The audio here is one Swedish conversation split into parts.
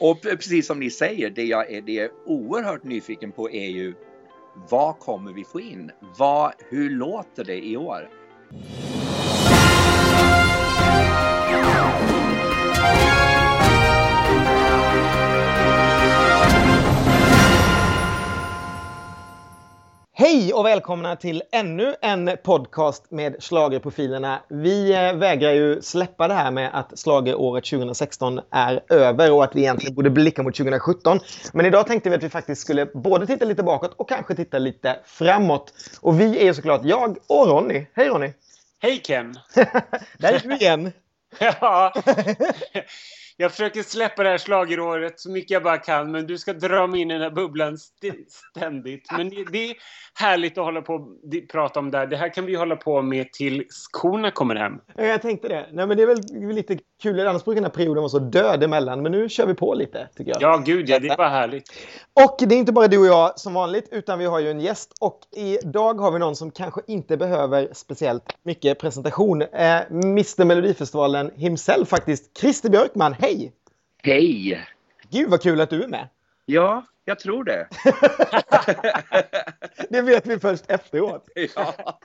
Och precis som ni säger, det jag är, det jag är oerhört nyfiken på är ju vad kommer vi få in? Vad, hur låter det i år? Hej och välkomna till ännu en podcast med slagerprofilerna. Vi eh, vägrar ju släppa det här med att slageråret 2016 är över och att vi egentligen borde blicka mot 2017. Men idag tänkte vi att vi faktiskt skulle både titta lite bakåt och kanske titta lite framåt. Och vi är ju såklart jag och Ronny. Hej Ronny! Hej Ken! Där är du igen! ja, jag försöker släppa det här slageråret så mycket jag bara kan, men du ska dra mig in i den här bubblan ständigt. Men det är härligt att hålla på och prata om det här. Det här kan vi hålla på med tills skorna kommer hem. Jag tänkte det. Nej, men det är väl lite kul. Annars brukar den här perioden vara så död emellan. Men nu kör vi på lite, tycker jag. Ja, gud ja. Det är bara härligt. Och det är inte bara du och jag som vanligt, utan vi har ju en gäst. Och idag har vi någon som kanske inte behöver speciellt mycket presentation. Eh, Mr Melodifestivalen himself faktiskt. Christer Björkman, hej! Hej! Gud vad kul att du är med. Ja, jag tror det. det vet vi först efteråt. Ja.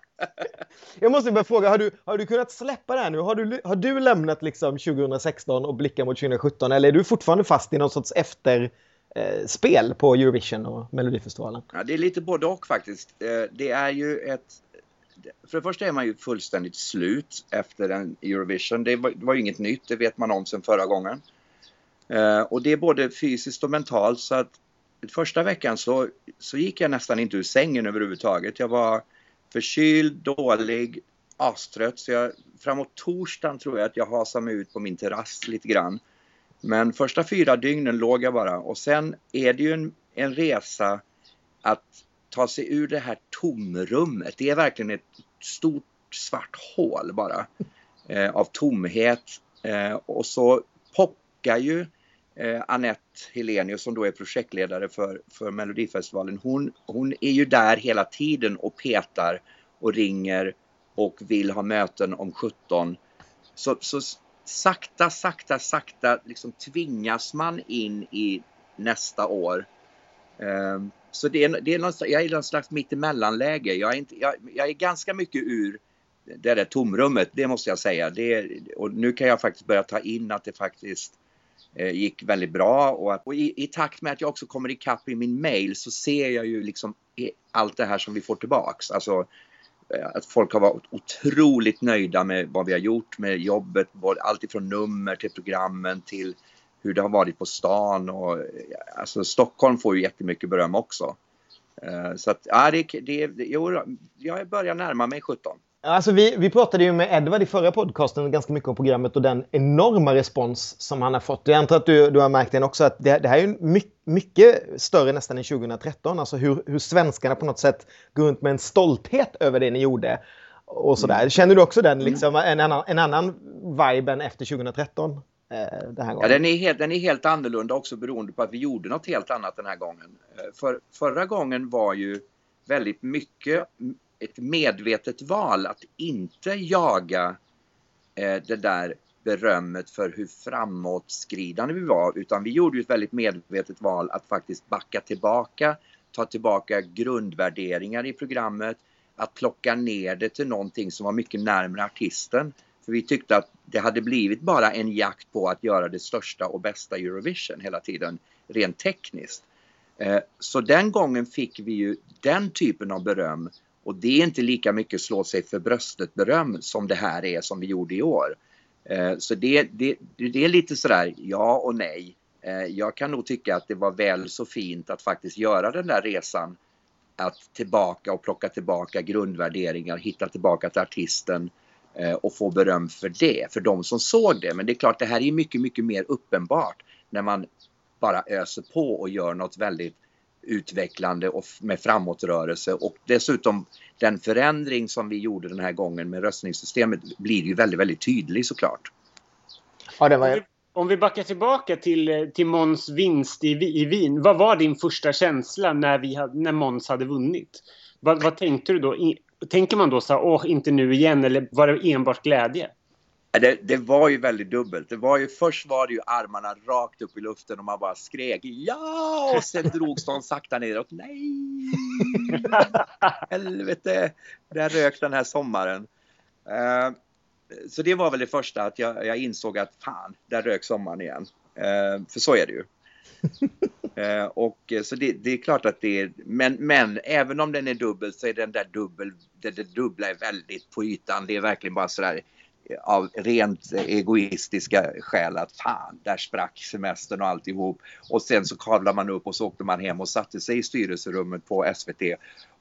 Jag måste bara fråga, har du, har du kunnat släppa det här nu? Har du, har du lämnat liksom 2016 och blickar mot 2017 eller är du fortfarande fast i någon sorts efterspel på Eurovision och Melodifestivalen? Ja, det är lite både och faktiskt. Eh, det är ju ett... För det första är man ju fullständigt slut efter en Eurovision. Det var, det var ju inget nytt, det vet man om sen förra gången. Eh, och det är både fysiskt och mentalt så att första veckan så, så gick jag nästan inte ur sängen överhuvudtaget. Jag var förkyld, dålig, astrött. Så jag, framåt torsdagen tror jag att jag hasade mig ut på min terrass lite grann. Men första fyra dygnen låg jag bara och sen är det ju en, en resa att ta sig ur det här tomrummet. Det är verkligen ett stort svart hål bara eh, av tomhet. Eh, och så pockar ju eh, Annette Helenius som då är projektledare för, för Melodifestivalen. Hon, hon är ju där hela tiden och petar och ringer och vill ha möten om 17. Så, så sakta, sakta, sakta liksom tvingas man in i nästa år. Um, så det är, det är någon, jag är i någon slags mittemellanläge. Jag är, inte, jag, jag är ganska mycket ur det där tomrummet, det måste jag säga. Det, och nu kan jag faktiskt börja ta in att det faktiskt Eh, gick väldigt bra och, och i, i, takt med att jag också kommer ikapp i min mail så ser jag ju liksom allt det här som vi får tillbaks. Alltså eh, att folk har varit otroligt nöjda med vad vi har gjort med jobbet, allt ifrån nummer till programmen till hur det har varit på stan och eh, alltså Stockholm får ju jättemycket beröm också. Så att, ja, det, det, jo, jag börjar närma mig 17. Alltså vi, vi pratade ju med Edvard i förra podcasten ganska mycket om programmet och den enorma respons som han har fått. Jag antar att du, du har märkt den också, att det, det här är ju mycket, mycket större nästan än 2013. Alltså hur, hur svenskarna på något sätt går runt med en stolthet över det ni gjorde. Och sådär. Mm. Känner du också den, mm. liksom, en, annan, en annan vibe än efter 2013? Eh, ja, den, är helt, den är helt annorlunda också beroende på att vi gjorde något helt annat den här gången. Eh, för, förra gången var ju väldigt mycket ett medvetet val att inte jaga eh, det där berömmet för hur framåtskridande vi var utan vi gjorde ju ett väldigt medvetet val att faktiskt backa tillbaka, ta tillbaka grundvärderingar i programmet, att plocka ner det till någonting som var mycket närmare artisten. För vi tyckte att det hade blivit bara en jakt på att göra det största och bästa Eurovision hela tiden, rent tekniskt. Eh, så den gången fick vi ju den typen av beröm och det är inte lika mycket slå sig för bröstet beröm som det här är som vi gjorde i år. Eh, så det, det, det är lite sådär ja och nej. Eh, jag kan nog tycka att det var väl så fint att faktiskt göra den där resan. Att tillbaka och plocka tillbaka grundvärderingar, hitta tillbaka till artisten eh, och få beröm för det, för de som såg det. Men det är klart, det här är mycket, mycket mer uppenbart när man bara öser på och gör något väldigt utvecklande och med framåtrörelse och dessutom den förändring som vi gjorde den här gången med röstningssystemet blir ju väldigt, väldigt tydlig såklart. Ja, det var... Om vi backar tillbaka till, till Måns vinst i, i Wien. Vad var din första känsla när, vi hade, när Måns hade vunnit? Vad, vad tänkte du då? tänker man då så här, åh, inte nu igen, eller var det enbart glädje? Det, det, var ju väldigt dubbelt. Det var ju, först var det ju armarna rakt upp i luften och man bara skrek ja och sen drogs de sakta neråt. Nej! Helvete! Där rök den här sommaren. Uh, så det var väl det första att jag, jag insåg att fan, där rök sommaren igen. Uh, för så är det ju. uh, och så det, det, är klart att det är, men, men även om den är dubbel så är den där dubbel, det, det dubbla är väldigt på ytan. Det är verkligen bara sådär av rent egoistiska skäl att fan, där sprack semestern och alltihop. Och sen så kavlade man upp och så åkte man hem och satte sig i styrelserummet på SVT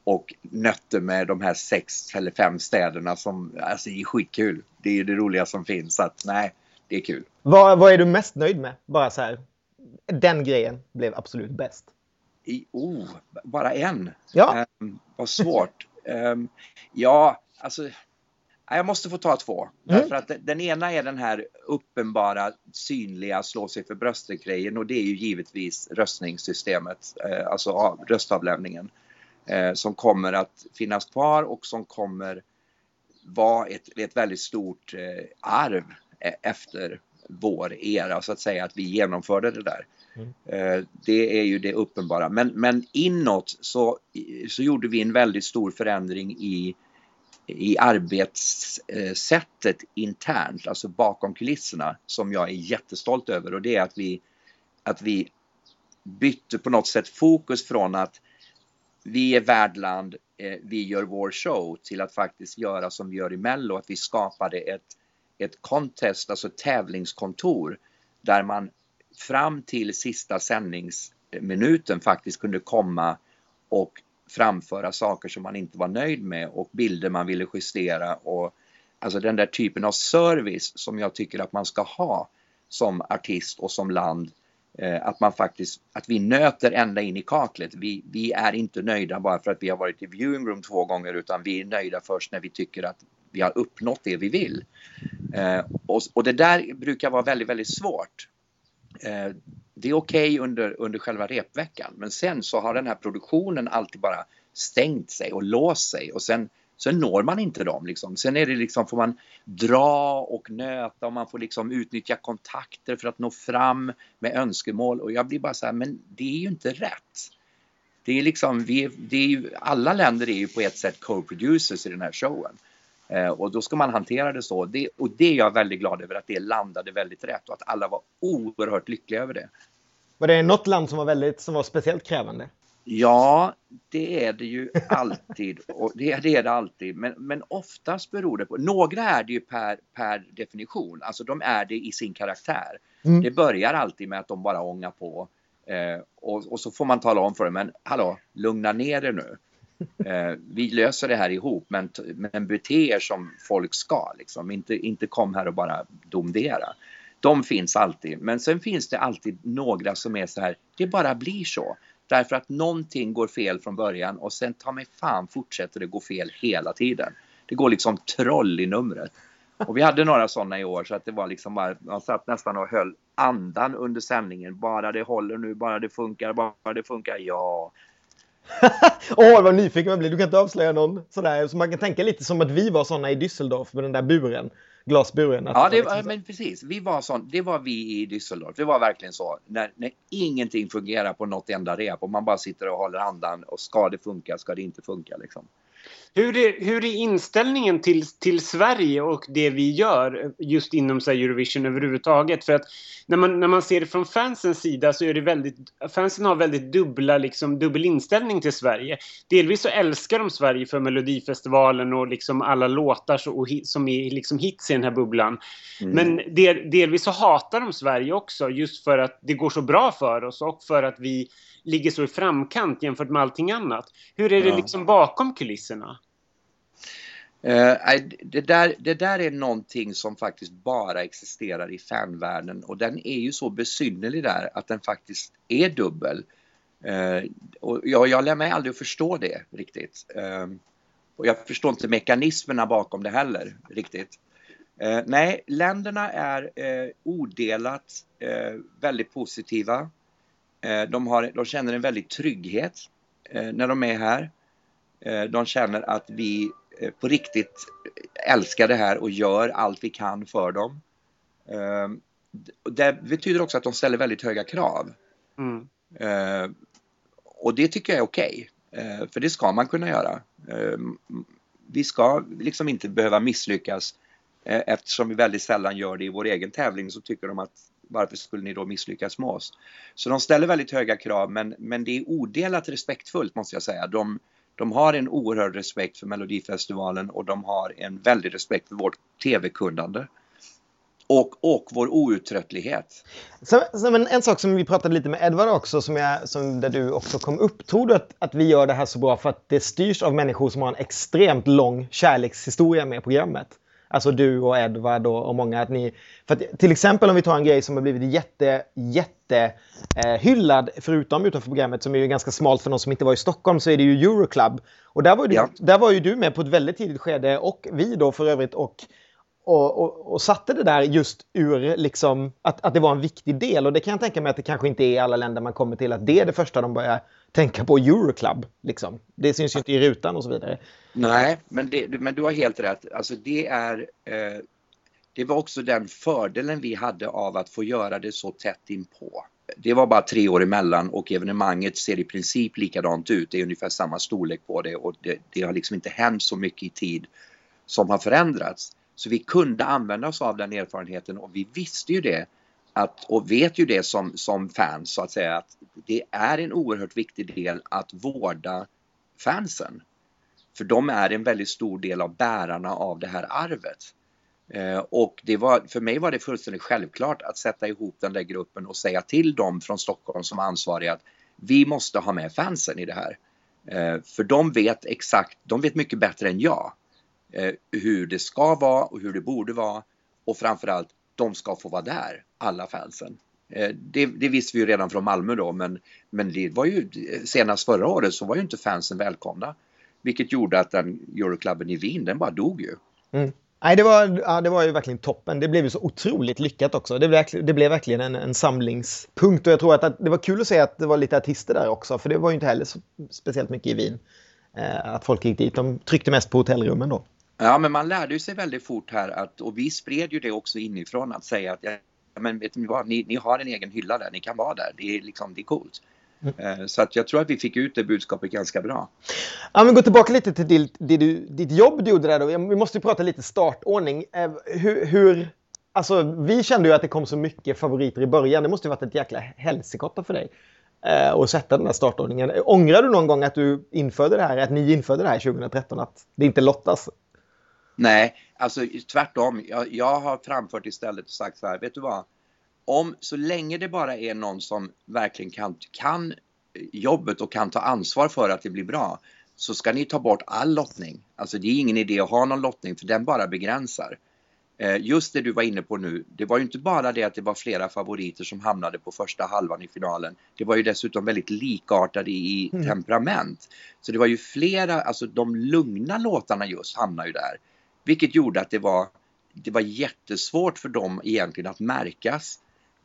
och nötte med de här sex eller fem städerna som, alltså det är skitkul. Det är det roliga som finns, så att nej, det är kul. Vad, vad är du mest nöjd med? Bara så här, den grejen blev absolut bäst. I, oh, bara en? Ja. Um, vad svårt. um, ja, alltså jag måste få ta två. Mm. Därför att den ena är den här uppenbara, synliga, slå sig för bröstet-grejen och det är ju givetvis röstningssystemet, eh, alltså röstavlämningen. Eh, som kommer att finnas kvar och som kommer vara ett, ett väldigt stort eh, arv efter vår era så att säga, att vi genomförde det där. Mm. Det är ju det uppenbara. Men, men inåt så, så gjorde vi en väldigt stor förändring i i arbetssättet internt, alltså bakom kulisserna, som jag är jättestolt över. Och det är att vi, att vi bytte på något sätt fokus från att vi är värdland, eh, vi gör vår show till att faktiskt göra som vi gör i Mello, att vi skapade ett, ett contest, alltså tävlingskontor där man fram till sista sändningsminuten faktiskt kunde komma och framföra saker som man inte var nöjd med och bilder man ville justera och alltså den där typen av service som jag tycker att man ska ha som artist och som land. Eh, att man faktiskt, att vi nöter ända in i kaklet. Vi, vi är inte nöjda bara för att vi har varit i viewing room två gånger utan vi är nöjda först när vi tycker att vi har uppnått det vi vill. Eh, och, och det där brukar vara väldigt, väldigt svårt. Eh, det är okej okay under, under själva repveckan men sen så har den här produktionen alltid bara stängt sig och låst sig och sen, sen når man inte dem. Liksom. Sen är det liksom, får man dra och nöta och man får liksom utnyttja kontakter för att nå fram med önskemål och jag blir bara så här, men det är ju inte rätt. Det är liksom, vi, det är ju, alla länder är ju på ett sätt co-producers i den här showen. Eh, och då ska man hantera det så. Det, och det är jag väldigt glad över att det landade väldigt rätt och att alla var oerhört lyckliga över det. Var det något land som var, väldigt, som var speciellt krävande? Ja, det är det ju alltid. Och det, det är det alltid. Men, men oftast beror det på... Några är det ju per, per definition. Alltså de är det i sin karaktär. Mm. Det börjar alltid med att de bara ångar på. Eh, och, och, så får man tala om för dem, men hallå, lugna ner er nu. Eh, vi löser det här ihop, men, men bete er som folk ska. Liksom. Inte, inte kom här och bara domdera. De finns alltid, men sen finns det alltid några som är så här, det bara blir så. Därför att någonting går fel från början och sen ta mig fan fortsätter det gå fel hela tiden. Det går liksom troll i numret. Och vi hade några sådana i år så att det var liksom bara, man satt nästan och höll andan under sändningen. Bara det håller nu, bara det funkar, bara det funkar, ja. Åh, oh, vad nyfiken man blir. Du kan inte avslöja någon sådär. Så man kan tänka lite som att vi var sådana i Düsseldorf med den där buren. Glasburen. Ja, det var, men precis. Vi var sån, det var vi i Düsseldorf. Det var verkligen så. När, när ingenting fungerar på något enda rep och man bara sitter och håller andan och ska det funka, ska det inte funka liksom. Hur är, hur är inställningen till, till Sverige och det vi gör just inom så Eurovision överhuvudtaget? För att när man, när man ser det från fansens sida så är det väldigt... Fansen har väldigt dubbla, liksom, dubbel inställning till Sverige. Delvis så älskar de Sverige för Melodifestivalen och liksom alla låtar så, och, som är liksom hits i den här bubblan. Mm. Men del, delvis så hatar de Sverige också just för att det går så bra för oss och för att vi ligger så i framkant jämfört med allting annat. Hur är det ja. liksom bakom kulisserna? Uh, det, där, det där är någonting som faktiskt bara existerar i fanvärlden och den är ju så besynnerlig där att den faktiskt är dubbel. Uh, och jag, jag lär mig aldrig att förstå det riktigt. Uh, och jag förstår inte mekanismerna bakom det heller riktigt. nej, länderna är odelat väldigt positiva. De, har, de känner en väldig trygghet när de är här. de känner att vi eh, på riktigt älskar det här och gör allt vi kan för dem. Eh, det betyder också att de ställer väldigt höga krav. Mm. Eh, och det tycker jag är okej, okay, eh, för det ska man kunna göra. Eh, vi ska liksom inte behöva misslyckas eh, eftersom vi väldigt sällan gör det i vår egen tävling så tycker de att varför skulle ni då misslyckas med oss? Så de ställer väldigt höga krav men, men det är odelat respektfullt måste jag säga. De, de har en oerhörd respekt för Melodifestivalen och de har en väldig respekt för vårt tv-kundande. Och, och vår outtröttlighet. Så, så, men en sak som vi pratade lite med Edvard också, som, jag, som där du också kom upp. Tror du att, att vi gör det här så bra för att det styrs av människor som har en extremt lång kärlekshistoria med programmet? Alltså du och Edvard och, och många. Att ni, för att, till exempel om vi tar en grej som har blivit jätte, jätte eh, hyllad, förutom utanför programmet, som är ju ganska smalt för någon som inte var i Stockholm, så är det ju Euroclub. Och där var, du, ja. där var ju du med på ett väldigt tidigt skede, och vi då för övrigt, och och, och, och, satte det där just ur liksom, att, att det var en viktig del. Och det kan jag tänka mig att det kanske inte är i alla länder man kommer till att det är det första de börjar tänka på Euroclub. Liksom. Det syns ju inte i rutan och så vidare. Nej, men, det, men du har helt rätt. Alltså det är eh, det var också den fördelen vi hade av att få göra det så tätt inpå. Det var bara tre år emellan och evenemanget ser i princip likadant ut. Det är ungefär samma storlek på det och det, det har liksom inte hänt så mycket i tid som har förändrats. Så vi kunde använda oss av den erfarenheten och vi visste ju det att, och vet ju det som, som fans så att säga att det är en oerhört viktig del att vårda fansen. För de är en väldigt stor del av bärarna av det här arvet. Eh, och det var, för mig var det fullständigt självklart att sätta ihop den där gruppen och säga till dem från Stockholm som ansvariga att vi måste ha med fansen i det här. Eh, för de vet exakt, de vet mycket bättre än jag Eh, hur det ska vara och hur det borde vara. Och framförallt, de ska få vara där, alla fansen. Eh, det, det, visste vi ju redan från Malmö då, men, men det var ju eh, senast förra året så var ju inte fansen välkomna. Vilket gjorde att den Euroklubben i Wien, den bara dog ju. Mm. Nej, det var, ja, det var ju verkligen toppen. Det blev ju så otroligt lyckat också. Det blev, det blev verkligen en, en samlingspunkt och jag tror att, att, det var kul att se att det var lite artister där också, för det var ju inte heller så speciellt mycket i Wien. Eh, att folk gick dit. De tryckte mest på hotellrummen då. Ja, men man lärde sig väldigt fort här att, och vi spred ju det också inifrån att säga att ja, men vet ni vad, ni, ni har en egen hylla där, ni kan vara där, det är liksom, det är coolt. Mm. Eh, så att jag tror att vi fick ut det budskapet ganska bra. Ja, men gå tillbaka lite till ditt, ditt, ditt jobb du gjorde där då. Vi måste ju prata lite startordning. Eh, hur, hur, alltså, vi kände ju att det kom så mycket favoriter i början. Det måste ju varit ett jäkla helsikotta för dig eh, att sätta den här startordningen. Ångrar du någon gång att du införde det här, att ni införde det här 2013, att det inte lottas? Nej, alltså tvärtom. Jag, jag har framfört istället och sagt så här, vet du vad? Om, så länge det bara är någon som verkligen kan, kan jobbet och kan ta ansvar för att det blir bra så ska ni ta bort all lottning. Alltså det är ingen idé att ha någon lottning för den bara begränsar. Eh, just det du var inne på nu, det var ju inte bara det att det var flera favoriter som hamnade på första halvan i finalen. Det var ju dessutom väldigt likartade i mm. temperament. Så det var ju flera, alltså de lugna låtarna just hamnade ju där. Vilket gjorde att det var, det var jättesvårt för dem egentligen att märkas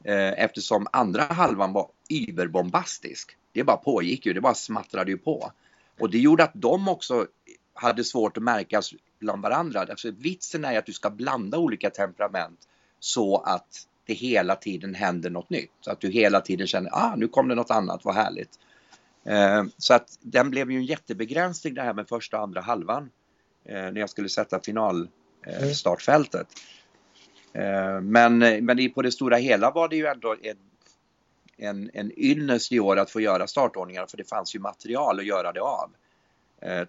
eh, eftersom andra halvan var überbombastisk. Det bara pågick ju, det bara smattrade ju på. Och det gjorde att de också hade svårt att märkas bland varandra. Alltså, vitsen är att du ska blanda olika temperament så att det hela tiden händer något nytt. Så att du hela tiden känner, ah nu kom det något annat, vad härligt. Eh, så att den blev ju en jättebegränsning det här med första och andra halvan. Eh, när jag skulle sätta finalstartfältet. Mm. Eh, men, men på det stora hela var det ju ändå en, en, en ynnest i år att få göra startordningar för det fanns ju material att göra det av.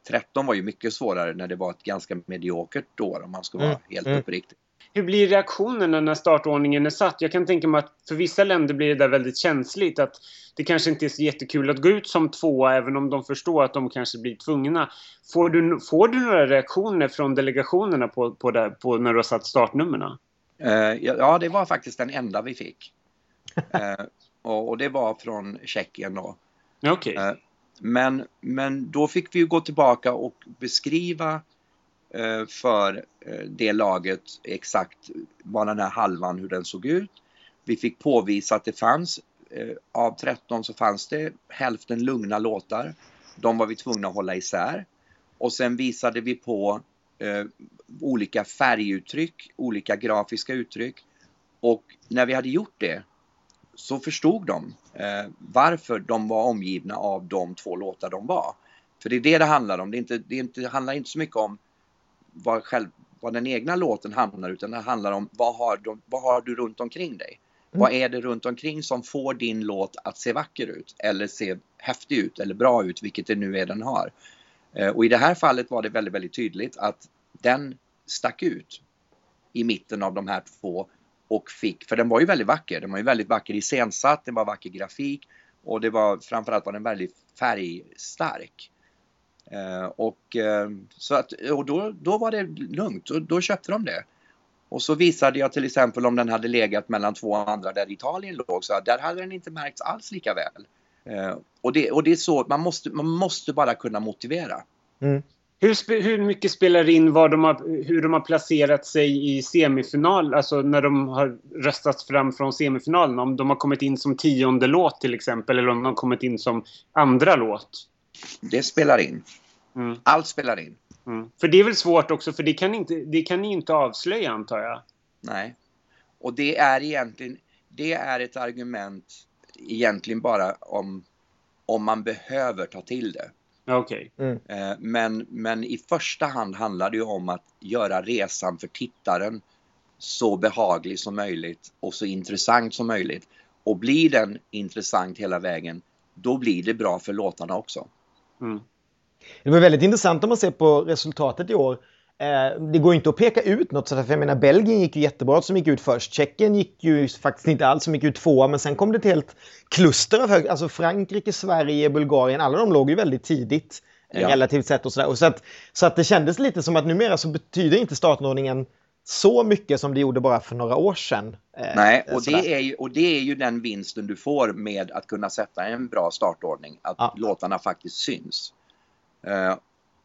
13 var ju mycket svårare när det var ett ganska mediokert år om man ska vara mm. helt mm. uppriktig. Hur blir reaktionerna när startordningen är satt? Jag kan tänka mig att för vissa länder blir det där väldigt känsligt. Att det kanske inte är så jättekul att gå ut som tvåa även om de förstår att de kanske blir tvungna. Får du, får du några reaktioner från delegationerna på, på, det, på när du har satt startnumren? Uh, ja, det var faktiskt den enda vi fick. uh, och, det var från Tjeckien då. Okay. Uh, men, men då fick vi gå tillbaka och beskriva Eh, Eh, för eh, det laget exakt vad den här halvan, hur den såg ut. Vi fick påvisa att det fanns, eh, av 13 så fanns det hälften lugna låtar. De var vi tvungna att hålla isär. Och sen visade vi på eh, olika färguttryck, olika grafiska uttryck. Och när vi hade gjort det så förstod de eh, varför de var omgivna av de två låtar de var. För det är det det handlar om. Det, är inte, det, är inte, det handlar inte så mycket om vad, själv, vad den egna låten handlar utan det handlar om vad har, de, vad har du runt omkring dig? Mm. Vad är det runt omkring som får din låt att se vacker ut eller se häftig ut eller bra ut, vilket det nu är den har. Eh, och i det här fallet var det väldigt, väldigt tydligt att den stack ut i mitten av de här två och fick, för den var ju väldigt vacker, den var ju väldigt vacker iscensatt, det var vacker grafik och det var framförallt var den väldigt färgstark. Eh, och, eh, så att, och då, då var det lugnt, och då köpte de det. Och så visade jag till exempel om den hade legat mellan två andra där Italien låg, så där hade den inte märkts alls lika väl. Eh, och, det, och det är så, man måste, man måste bara kunna motivera. Mm. Hur, hur mycket spelar in vad de har, hur de har placerat sig i semifinal, alltså när de har röstats fram från semifinalen? Om de har kommit in som tionde låt till exempel, eller om de har kommit in som andra låt? Det spelar in. Mm. Allt spelar in. Mm. För det är väl svårt också, för det kan, inte, det kan ni inte avslöja antar jag? Nej. Och det är egentligen, det är ett argument egentligen bara om, om man behöver ta till det. Okej. Okay. Mm. Eh, men, men i första hand handlar det ju om att göra resan för tittaren så behaglig som möjligt och så intressant som möjligt. Och blir den intressant hela vägen, då blir det bra för låtarna också. Mm. Det var väldigt intressant om man ser på resultatet i år. Eh, det går inte att peka ut något. Så för jag menar, Belgien gick ju jättebra som gick ut först. Tjeckien gick ju faktiskt inte alls som gick ut tvåa. Men sen kom det ett helt kluster av hög. Alltså Frankrike, Sverige, Bulgarien. Alla de låg ju väldigt tidigt. Eh, ja. Relativt sett och sådär. Och så, att, så att det kändes lite som att numera så betyder inte startordningen så mycket som det gjorde bara för några år sedan. Eh, Nej, och det, är ju, och det är ju den vinsten du får med att kunna sätta en bra startordning. Att ja. låtarna faktiskt syns. Uh,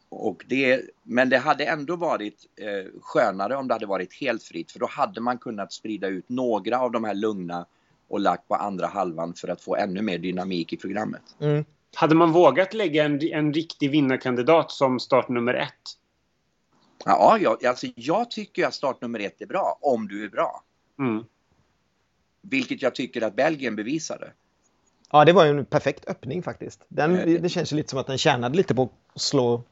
och det, men det hade ändå varit eh, skönare om det hade varit helt fritt för då hade man kunnat sprida ut några av de här lugna och lagt på andra halvan för att få ännu mer dynamik i programmet. Mm. Hade man vågat lägga en, en riktig vinnarkandidat som startnummer ett? Ja, jag, alltså jag tycker att startnummer ett är bra, om du är bra. Mm. Vilket jag tycker att Belgien bevisade. Ja, det var ju en perfekt öppning faktiskt. Den, eh, det känns ju lite som att den tjänade lite på att slå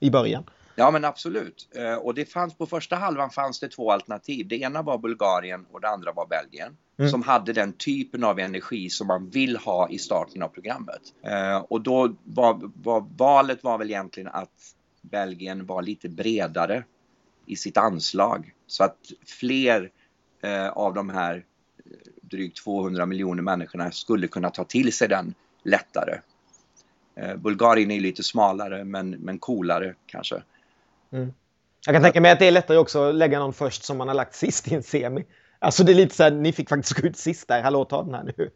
i början. Ja men absolut. Eh, och det fanns på första halvan fanns det två alternativ. Det ena var Bulgarien och det andra var Belgien. Mm. Som hade den typen av energi som man vill ha i starten av programmet. Eh, och då var, var valet var väl egentligen att Belgien var lite bredare i sitt anslag. Så att fler eh, av de här drygt 200 miljoner människorna skulle kunna ta till sig den lättare. Eh, Bulgarien är lite smalare men, men coolare kanske. Mm. Jag kan tänka mig att det är lättare också att lägga någon först som man har lagt sist i en semi. Alltså det är lite så här, ni fick faktiskt gå ut sist där, hallå ta den här nu.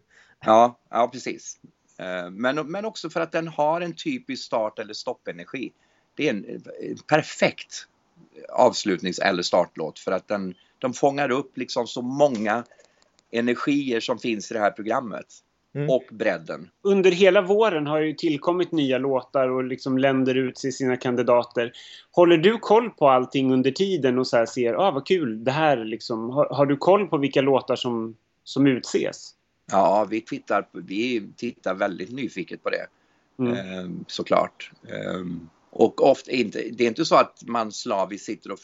Ja, ja precis. Eh, men, men också för att den har en typisk start eller stoppenergi. Det är en perfekt avslutnings eller startlåt för att den, de fångar upp liksom så många energier som finns i det här programmet. Mm. och bredden. Under hela våren har ju tillkommit nya låtar och liksom länder utser sina kandidater. Håller du koll på allting under tiden och så ser, ah vad kul, det här liksom. Har, har, du koll på vilka låtar som, som utses? Ja, vi tittar, vi tittar väldigt nyfiket på det. Mm. Ehm, såklart. Ehm, och ofta inte, det är inte så att man slaviskt sitter och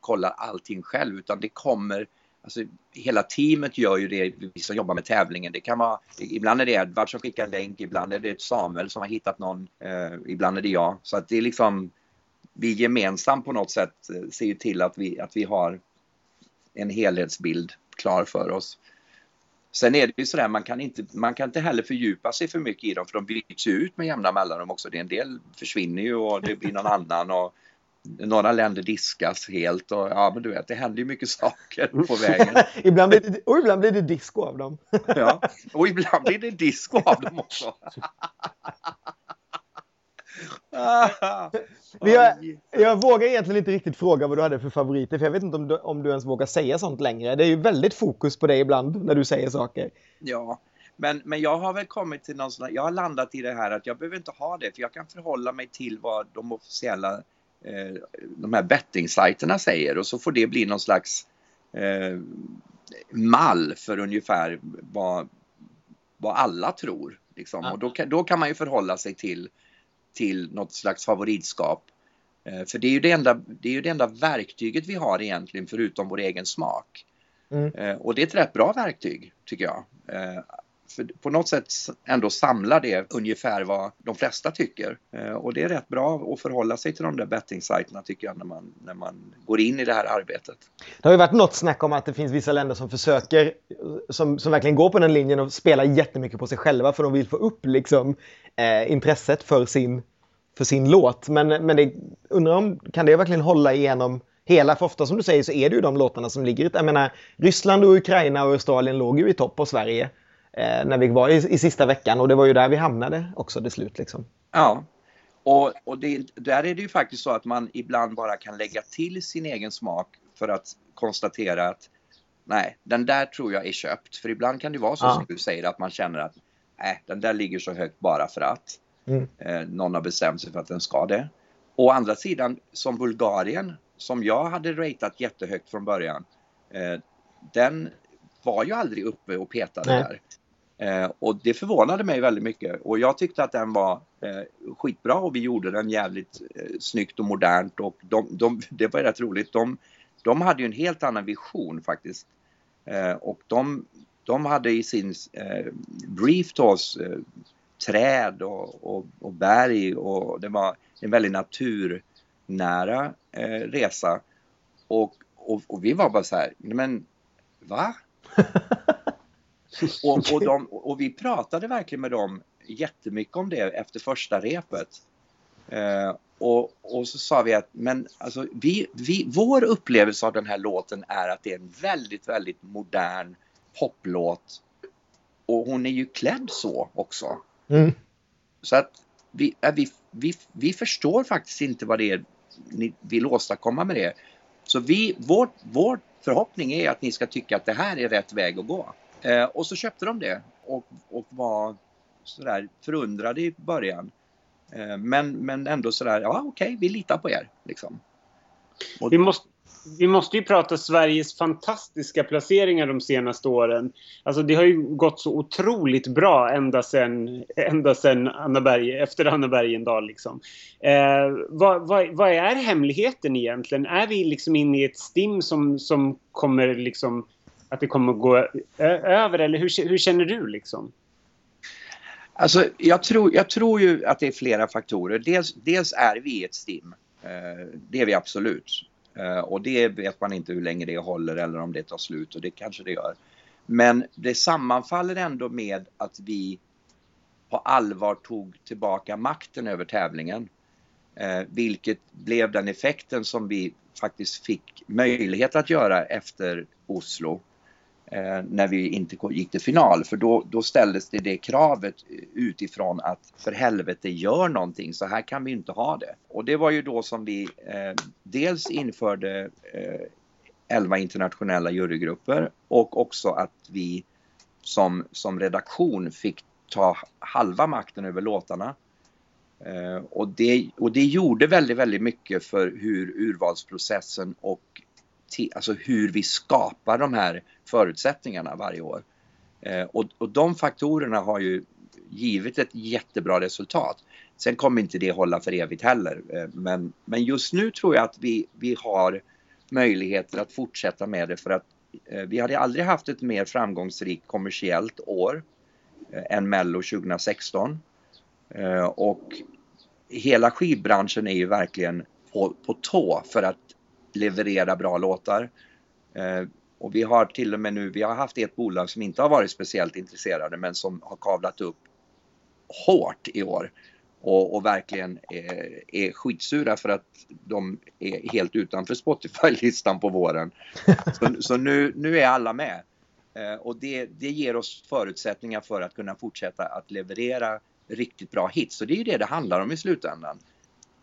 kollar allting själv utan det kommer Alltså, hela teamet gör ju det, vi som jobbar med tävlingen. Det kan vara, ibland är det Edvard som skickar en länk, ibland är det Samuel som har hittat någon, eh, ibland är det jag. Så att det är liksom, vi gemensamt på något sätt eh, ser ju till att vi, att vi har en helhetsbild klar för oss. Sen är det ju sådär, man kan, inte, man kan inte heller fördjupa sig för mycket i dem för de byts ut med jämna mellanrum också. Det är en del försvinner ju och det blir någon annan och några länder diskas helt och ja men du vet det händer ju mycket saker på vägen. ibland blir det, och ibland blir det disco av dem. ja, och ibland blir det disco av dem också. jag, jag vågar egentligen inte riktigt fråga vad du hade för favoriter för jag vet inte om du, om du ens vågar säga sånt längre. Det är ju väldigt fokus på dig ibland när du säger saker. Ja, men, men jag har väl kommit till någon sån jag har landat i det här att jag behöver inte ha det för jag kan förhålla mig till vad de officiella eh, de här bettingsajterna säger och så får det bli någon slags eh, mall för ungefär vad, vad alla tror. Liksom. Och då, då kan man ju förhålla sig till, till något slags favoritskap. Eh, för det är, ju det, enda, det är ju det enda verktyget vi har egentligen förutom vår egen smak. Mm. Eh, och det är ett rätt bra verktyg tycker jag. För på något sätt ändå samlar det ungefär vad de flesta tycker. Eh, och det är rätt bra att förhålla sig till de där bettingsajterna tycker jag när man, när man går in i det här arbetet. Det har ju varit något snack om att det finns vissa länder som försöker, som, som verkligen går på den linjen och spelar jättemycket på sig själva för de vill få upp liksom, eh, intresset för sin, för sin låt. Men, men det, undrar om, kan det verkligen hålla igenom hela, för ofta som du säger så är det ju de låtarna som ligger i, jag menar Ryssland och Ukraina och Australien låg ju i topp på Sverige eh, när vi var i, i sista veckan och det var ju där vi hamnade också till slut. Liksom. Ja, och, och det, där är det ju faktiskt så att man ibland bara kan lägga till sin egen smak för att konstatera att nej, den där tror jag är köpt. För ibland kan det vara så ja. som du säger att man känner att nej, den där ligger så högt bara för att mm. eh, någon har bestämt sig för att den ska det. Å andra sidan, som Bulgarien, som jag hade ratat jättehögt från början, eh, den var ju aldrig uppe och petade nej. där. Eh, och det förvånade mig väldigt mycket och jag tyckte att den var eh, skitbra och vi gjorde den jävligt eh, snyggt och modernt och de, de, det var rätt roligt. De, de hade ju en helt annan vision faktiskt. Eh, och de, de hade i sin eh, brief till oss eh, träd och, och, och, berg och det var en väldigt naturnära eh, resa. Och, och, och, vi var bara så här, men va? Och, och, de, och, vi pratade verkligen med dem jättemycket om det efter första repet. Eh, och, och, så sa vi att men alltså, vi, vi, vår upplevelse av den här låten är att det är en väldigt, väldigt modern poplåt. Och hon är ju klädd så också. Mm. Så att vi, vi, vi, vi förstår faktiskt inte vad det är ni vill åstadkomma med det. Så vi, vår, vår förhoppning är att ni ska tycka att det här är rätt väg att gå. Eh, och så köpte de det och, och var sådär förundrade i början. Eh, men, men ändå sådär, ja okej, okay, vi litar på er. Liksom. Och, vi, måste, vi måste ju prata Sveriges fantastiska placeringar de senaste åren. Alltså det har ju gått så otroligt bra ända sen, ända sen Anna Berg, efter Anna Bergendahl. Liksom. Eh, vad, vad, vad, är hemligheten egentligen? Är vi liksom inne i ett stim som, som kommer liksom att det kommer gå över? Eller hur, hur känner du liksom? Alltså, jag tror, jag tror ju att det är flera faktorer. Dels, dels är vi ett STIM. Eh, det är vi absolut. Eh, och det vet man inte hur länge det håller eller om det tar slut och det kanske det gör. Men det sammanfaller ändå med att vi på allvar tog tillbaka makten över tävlingen. Eh, vilket blev den effekten som vi faktiskt fick möjlighet att göra efter Oslo eh, Eh, när vi inte gick till final. För då, då ställdes det det kravet utifrån att för helvete gör någonting, så här kan vi inte ha det. Och det var ju då som vi eh, dels införde eh, 11 internationella jurygrupper och också att vi som, som redaktion fick ta halva makten över låtarna. Eh, och, det, och det gjorde väldigt, väldigt mycket för hur urvalsprocessen och alltså hur vi skapar de här förutsättningarna varje år. Eh, och, och de faktorerna har ju givit ett jättebra resultat. Sen kommer inte det hålla för evigt heller. Eh, men, men just nu tror jag att vi, vi har möjligheter att fortsätta med det för att eh, vi hade aldrig haft ett mer framgångsrikt kommersiellt år eh, än Mello 2016. Eh, och hela skivbranschen är ju verkligen på, på tå för att leverera bra låtar. Eh, och vi har till och med nu, vi har haft ett bolag som inte har varit speciellt intresserade men som har kavlat upp hårt i år. Och, och verkligen är, är skitsura för att de är helt utanför Spotify-listan på våren. Så, så, nu, nu är alla med. Eh, och det, det ger oss förutsättningar för att kunna fortsätta att leverera riktigt bra hits. Och det är ju det det handlar om i slutändan.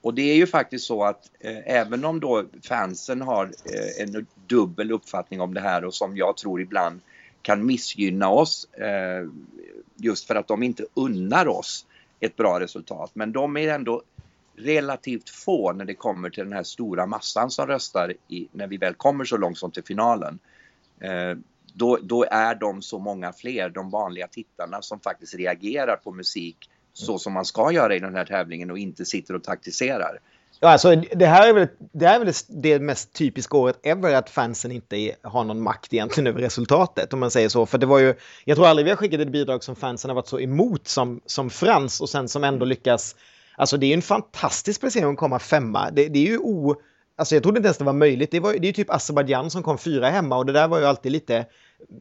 Och det är ju faktiskt så att eh, även om då fansen har eh, en dubbel uppfattning om det här och som jag tror ibland kan missgynna oss eh, just för att de inte unnar oss ett bra resultat. Men de är ändå relativt få när det kommer till den här stora massan som röstar i, när vi väl kommer så långt som till finalen. Eh, då, då är de så många fler, de vanliga tittarna som faktiskt reagerar på musik så som man ska göra i den här tävlingen och inte sitter och taktiserar. Ja, alltså, det här är väl, det, här är väl det mest typiska året ever att fansen inte har någon makt egentligen över resultatet om man säger så. För det var ju, jag tror aldrig vi har skickat ett bidrag som fansen har varit så emot som, som Frans och sen som ändå lyckas. Alltså det är ju en fantastisk placering att komma femma. Det, det är ju o... Alltså jag trodde inte ens det var möjligt. Det, var, det är ju typ Azerbajdzjan som kom fyra hemma och det där var ju alltid lite...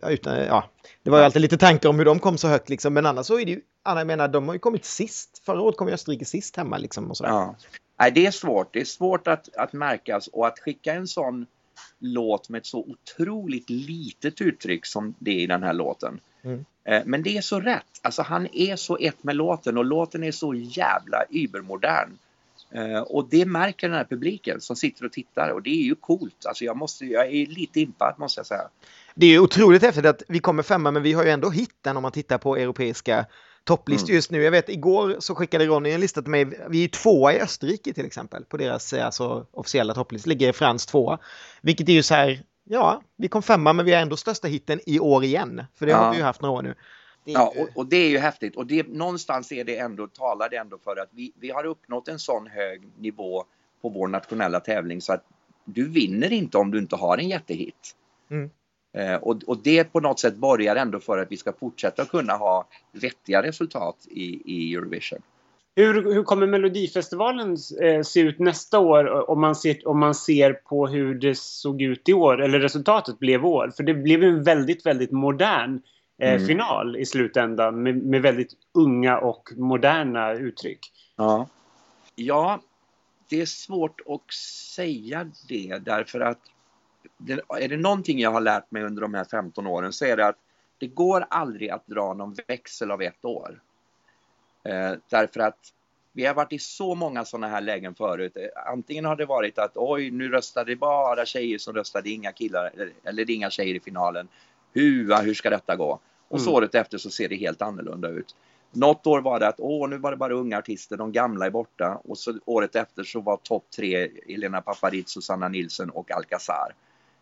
Utan, ja, det var ju alltid lite tankar om hur de kom så högt liksom. Men annars så är det ju... Jag menar, de har ju kommit sist. Förra året kom ju Österrike sist hemma liksom. Och sådär. Ja. Nej, det är svårt. Det är svårt att, att märkas och att skicka en sån låt med ett så otroligt litet uttryck som det är i den här låten. Mm. Eh, men det är så rätt. Alltså han är så ett med låten och låten är så jävla übermodern. Eh, och det märker den här publiken som sitter och tittar och det är ju coolt. Alltså jag, måste, jag är lite impad måste jag säga. Det är ju otroligt häftigt att vi kommer femma men vi har ju ändå hitten om man tittar på europeiska topplistor mm. just nu. Jag vet igår så skickade Ronny en lista till mig. Vi är tvåa i Österrike till exempel på deras alltså, officiella topplista. Ligger Frans tvåa. Vilket är ju så här, ja, vi kom femma men vi har ändå största hitten i år igen. För det ja. har vi ju haft några år nu. Ja, och, och, det är ju häftigt och det, någonstans är det ändå, talar det ändå för att vi, vi har uppnått en sån hög nivå på vår nationella tävling så att du vinner inte om du inte har en jättehit. Mm. Eh, och, och, det på något sätt borgar ändå för att vi ska fortsätta kunna ha vettiga resultat i, i Eurovision. Hur, hur kommer Melodifestivalen eh, se ut nästa år om man, ser, om man ser på hur det såg ut i år, eller resultatet blev i år? För det blev en väldigt, väldigt modern mm. final i slutändan med, med, väldigt unga och moderna uttryck. Ja. ja, det är svårt att säga det därför att det, är det någonting jag har lärt mig under de här 15 åren så är det att det går aldrig att dra någon växel av ett år. Eh, därför att vi har varit i så många sådana här lägen förut. Antingen har det varit att oj, nu röstade bara tjejer som röstade, inga killar, eller, eller inga tjejer i finalen. Hua, hur ska detta gå? Och så mm. året efter så ser det helt annorlunda ut. Något år var det att åh, nu var det bara unga artister, de gamla är borta. Och så året efter så var topp tre Elena Paparizou, Sanna Nilsson och Alcazar.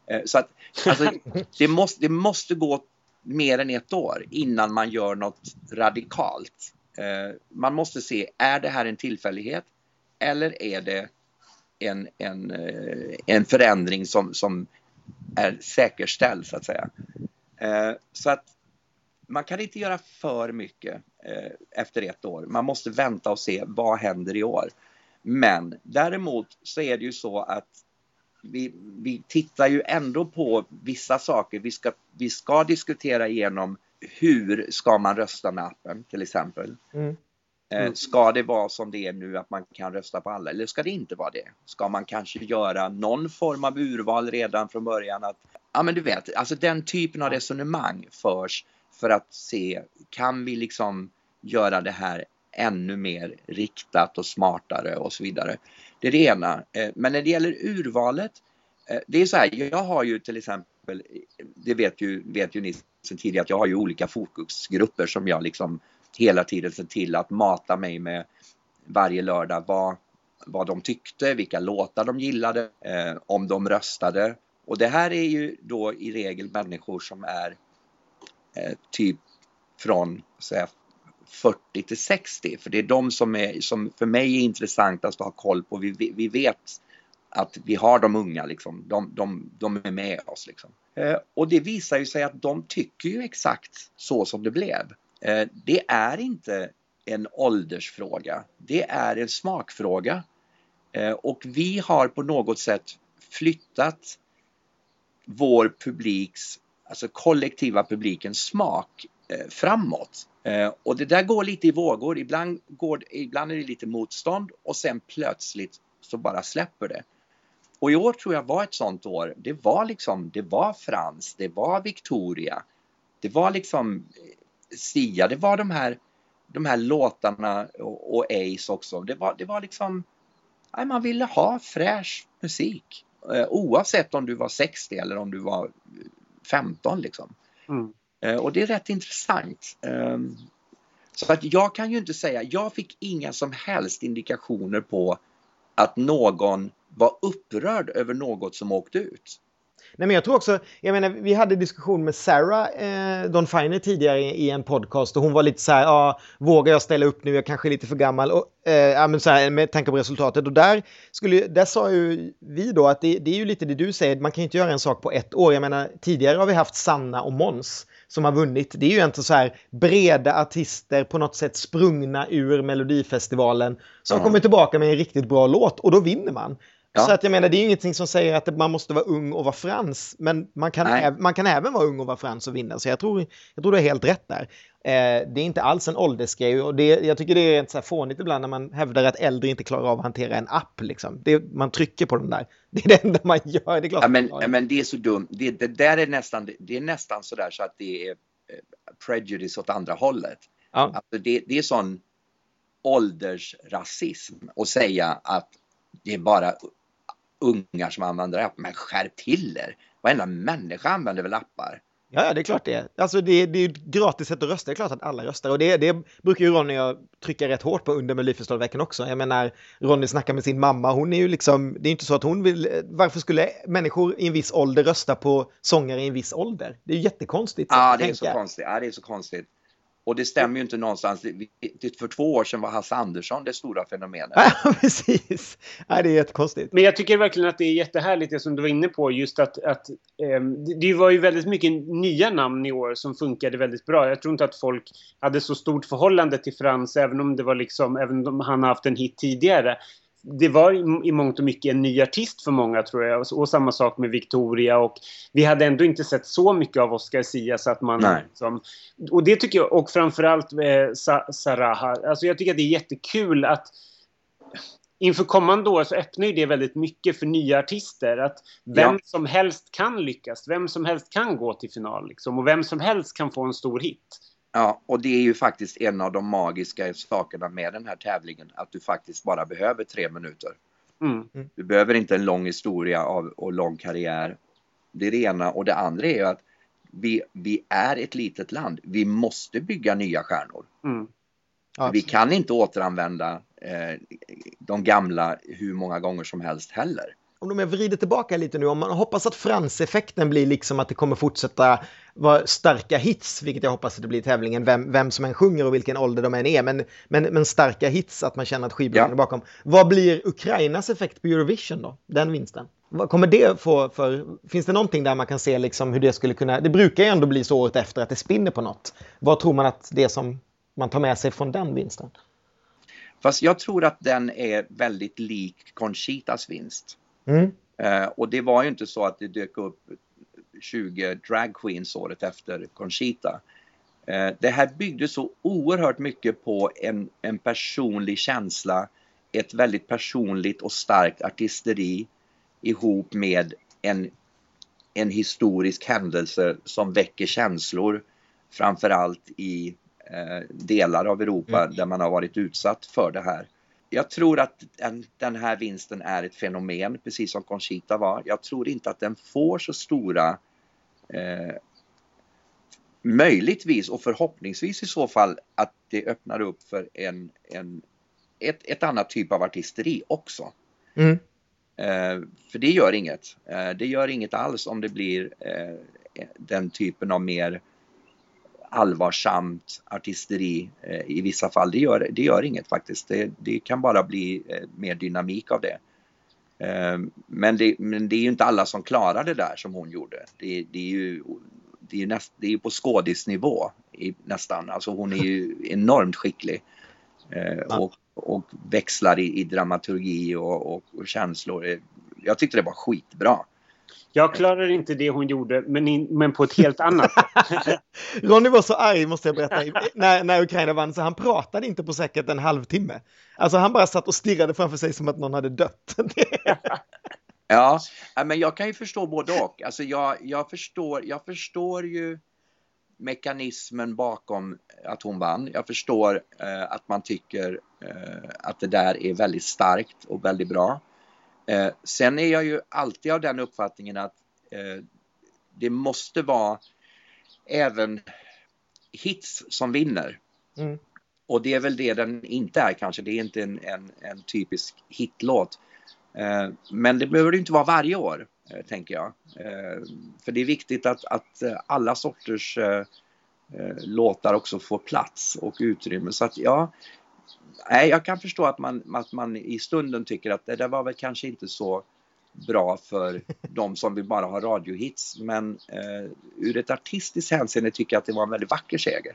Eh, så att alltså, det, måste, det måste gå mer än ett år innan man gör något radikalt. Eh, man måste se, är det här en tillfällighet eller är det en, en, eh, en förändring som, som är säkerställd så att säga. Eh, så att man kan inte göra för mycket eh, efter ett år. Man måste vänta och se vad händer i år. Men däremot så är det ju så att vi, vi tittar ju ändå på vissa saker. Vi ska, vi ska diskutera igenom hur ska man rösta med appen till exempel. Mm. Eh, mm. Ska det vara som det är nu att man kan rösta på alla eller ska det inte vara det? Ska man kanske göra någon form av urval redan från början? Att, ja men du vet, alltså den typen av resonemang förs för att se, kan vi liksom göra det här ännu mer riktat och smartare och så vidare. Det är det ena. Eh, men när det gäller urvalet, eh, det är så här, jag har ju till exempel, det vet ju, vet ju ni sedan tidigare, att jag har ju olika fokusgrupper som jag liksom hela tiden sett till att mata mig med varje lördag vad, vad de tyckte, vilka låtar de gillade, eh, om de röstade. Och det här är ju då i regel människor som är eh, typ från säga, 40 till 60. För det är de som, är, som för mig är intressantast att ha koll på. Vi, vi vet att vi har de unga, liksom. de, de, de är med oss. Liksom. Eh, och det visar ju sig att de tycker ju exakt så som det blev. Eh, det är inte en åldersfråga, det är en smakfråga. Eh, och vi har på något sätt flyttat vår publiks, alltså kollektiva publikens smak eh, framåt. Och det där går lite i vågor. Ibland, går, ibland är det lite motstånd och sen plötsligt så bara släpper det. Och i år tror jag var ett sånt år. Det var liksom, det var Frans, det var Victoria, det var liksom Sia, det var de här, de här låtarna och, och Ace också. Det var, det var liksom, nej, man ville ha fräsch musik. Eh, oavsett om du var 60 eller om du var 15 liksom. Mm. Eh, och det är rätt intressant. Ehm, Så att jag kan ju inte säga, jag fick inga som helst indikationer på att någon var upprörd över något som åkte ut. Nej, men jag tror också, jag menar, vi hade diskussion med Sarah eh, Don Finer tidigare i, i, en podcast och hon var lite så här, ja, vågar jag ställa upp nu, jag kanske är lite för gammal, och, eh, men så här, med tanke på resultatet. Och där, skulle, där sa ju vi då att det, det är ju lite det du säger, man kan inte göra en sak på ett år. Jag menar, tidigare har vi haft Sanna och Mons som har vunnit. Det är ju inte så här breda artister på något sätt sprungna ur Melodifestivalen som mm. kommer tillbaka med en riktigt bra låt och då vinner man. Ja. Så att jag menar, det är ingenting som säger att man måste vara ung och vara frans, men man kan, man kan även vara ung och vara frans och vinna. Så jag tror, jag tror du har helt rätt där. Eh, det är inte alls en åldersgrej och det, jag tycker det är så här fånigt ibland när man hävdar att äldre inte klarar av att hantera en app. Liksom. Det, man trycker på den där. Det är det enda man gör. Det är klart ja, men, ja, men det är så dumt. Det, det, där är nästan, det är nästan så där så att det är eh, prejudice åt andra hållet. Ja. Alltså det, det är sån åldersrasism att säga att det är bara ungar som använder app. Men skärp till er! Varenda människa använder väl appar? Ja, det är klart det. Alltså det, det är ett gratis sätt att rösta. Det är klart att alla röstar. Och det, det brukar ju Ronny trycka rätt hårt på under Melodifestivalveckan också. Jag menar, Ronny snackar med sin mamma. Hon är ju liksom, det är inte så att hon vill, varför skulle människor i en viss ålder rösta på sångare i en viss ålder? Det är ju jättekonstigt. Ja, det är så konstigt. Ja, det är så konstigt. Och det stämmer ju inte någonstans. För två år sedan var Hasse Andersson det stora fenomenet. Ja, precis. Ja, det är jättekonstigt. Men jag tycker verkligen att det är jättehärligt det som du var inne på. Just att, att eh, det var ju väldigt mycket nya namn i år som funkade väldigt bra. Jag tror inte att folk hade så stort förhållande till Frans, även om det var liksom, även om han har haft en hit tidigare det var i, mångt och mycket en ny artist för många tror jag. Och, samma sak med Victoria. Och vi hade ändå inte sett så mycket av Oscar Sia så att man... Liksom, och det tycker jag, och framförallt eh, Sa Saraha. Alltså jag tycker att det är jättekul att inför kommande år så öppnar ju det väldigt mycket för nya artister. Att vem ja. som helst kan lyckas. Vem som helst kan gå till final liksom. Och vem som helst kan få en stor hit. Ja, och det är ju faktiskt en av de magiska sakerna med den här tävlingen. Att du faktiskt bara behöver tre minuter. Mm. Du behöver inte en lång historia av, och lång karriär. Det är det ena. Och det andra är ju att vi, vi är ett litet land. Vi måste bygga nya stjärnor. Mm. Vi kan inte återanvända eh, de gamla hur många gånger som helst heller om de vrider tillbaka lite nu, om man hoppas att franseffekten blir liksom att det kommer fortsätta vara starka hits, vilket jag hoppas att det blir i tävlingen, vem, vem som än sjunger och vilken ålder de än är, men, men, men starka hits, att man känner att skivbolagen ja. är bakom. Vad blir Ukrainas effekt på Eurovision då, den vinsten? Vad kommer det få för, finns det någonting där man kan se liksom hur det skulle kunna, det brukar ju ändå bli så året efter att det spinner på något. Vad tror man att det som man tar med sig från den vinsten? Fast jag tror att den är väldigt lik Conchitas vinst. Mm. Eh, och det var ju inte så att det dök upp 20 drag queens året efter Conchita. Eh, det här byggde så oerhört mycket på en, en personlig känsla, ett väldigt personligt och starkt artisteri ihop med en, en historisk händelse som väcker känslor framförallt i eh, delar av Europa mm. där man har varit utsatt för det här jag tror att den, här vinsten är ett fenomen, precis som Conchita var. Jag tror inte att den får så stora eh, möjligtvis och förhoppningsvis i så fall att det öppnar upp för en, en, ett, ett annat typ av artisteri också. Mm. Eh, för det gör inget. Eh, det gör inget alls om det blir eh, den typen av mer allvarsamt artisteri eh, i vissa fall. Det gör, det gör inget faktiskt. Det, det kan bara bli eh, mer dynamik av det. Eh, men det, men det är ju inte alla som klarar det där som hon gjorde. Det, det är ju det är, näst, det är på skådisnivå i, nästan. Alltså hon är ju enormt skicklig. och, och växlar i, i dramaturgi och, och, och, känslor. Jag tyckte det var skitbra. Jag klarar inte det hon gjorde, men, in, men på ett helt annat sätt. Ronny var så arg, måste jag berätta, när, när Ukraina vann, så han pratade inte på säkert en halvtimme. Alltså han bara satt och stirrade framför sig som att någon hade dött. ja, men jag kan ju förstå både och. Alltså jag, jag, förstår, jag förstår ju mekanismen bakom att hon vann. Jag förstår eh, att man tycker eh, att det där är väldigt starkt och väldigt bra. Eh, sen är jag ju alltid av den uppfattningen att eh, det måste vara även hits som vinner. Mm. och det är väl det den inte är kanske. Det är inte en, en, en typisk hitlåt. Eh, men det behöver det inte vara varje år, eh, tänker jag. Eh, för det är viktigt att, att alla sorters låtar också får plats och utrymme. Så att ja, nej, jag kan förstå att man, att man i stunden tycker att det där var väl kanske inte så bra för de som vill bara ha radiohits. Men eh, ur ett artistiskt hänseende tycker jag att det var en väldigt vacker seger.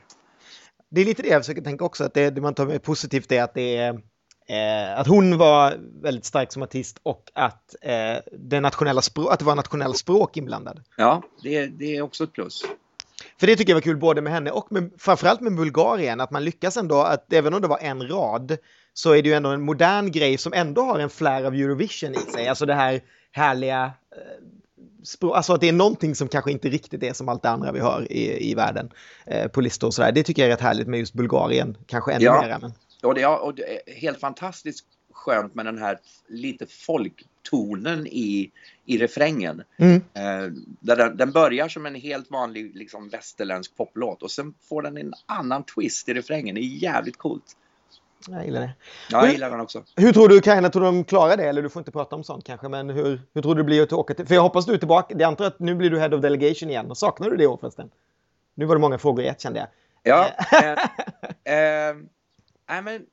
Det är lite det jag försöker tänka också, att det, det man tar med positivt är att det är Eh, att hon var väldigt stark som artist och att, eh, det, nationella att det var nationella språk inblandad. Ja, det, det är också ett plus. För det tycker jag var kul både med henne och med, framförallt med Bulgarien, att man lyckas ändå, att även om det var en rad, så är det ju ändå en modern grej som ändå har en flär av Eurovision i sig. Alltså det här härliga eh, alltså att det är någonting som kanske inte riktigt är som allt det andra vi hör i, i världen eh, på listor och sådär. Det tycker jag är rätt härligt med just Bulgarien, kanske ännu ja. mer. Men... Och det, och det är helt fantastiskt skönt med den här lite folktonen i, i refrängen. Mm. Eh, där den, den, börjar som en helt vanlig liksom, västerländsk poplåt och sen får den en annan twist i refrängen. Det är jävligt coolt. Jag gillar det. Ja, jag gillar den också. Hur tror du Ukraina, tror de klarar det? Eller du får inte prata om sånt kanske, men hur, hur tror du det blir att åka till? För jag hoppas du är tillbaka. Jag antar att nu blir du head of delegation igen. Saknar du det år förresten? Nu var det många frågor i ett kände jag. Ja. eh, eh, nej men...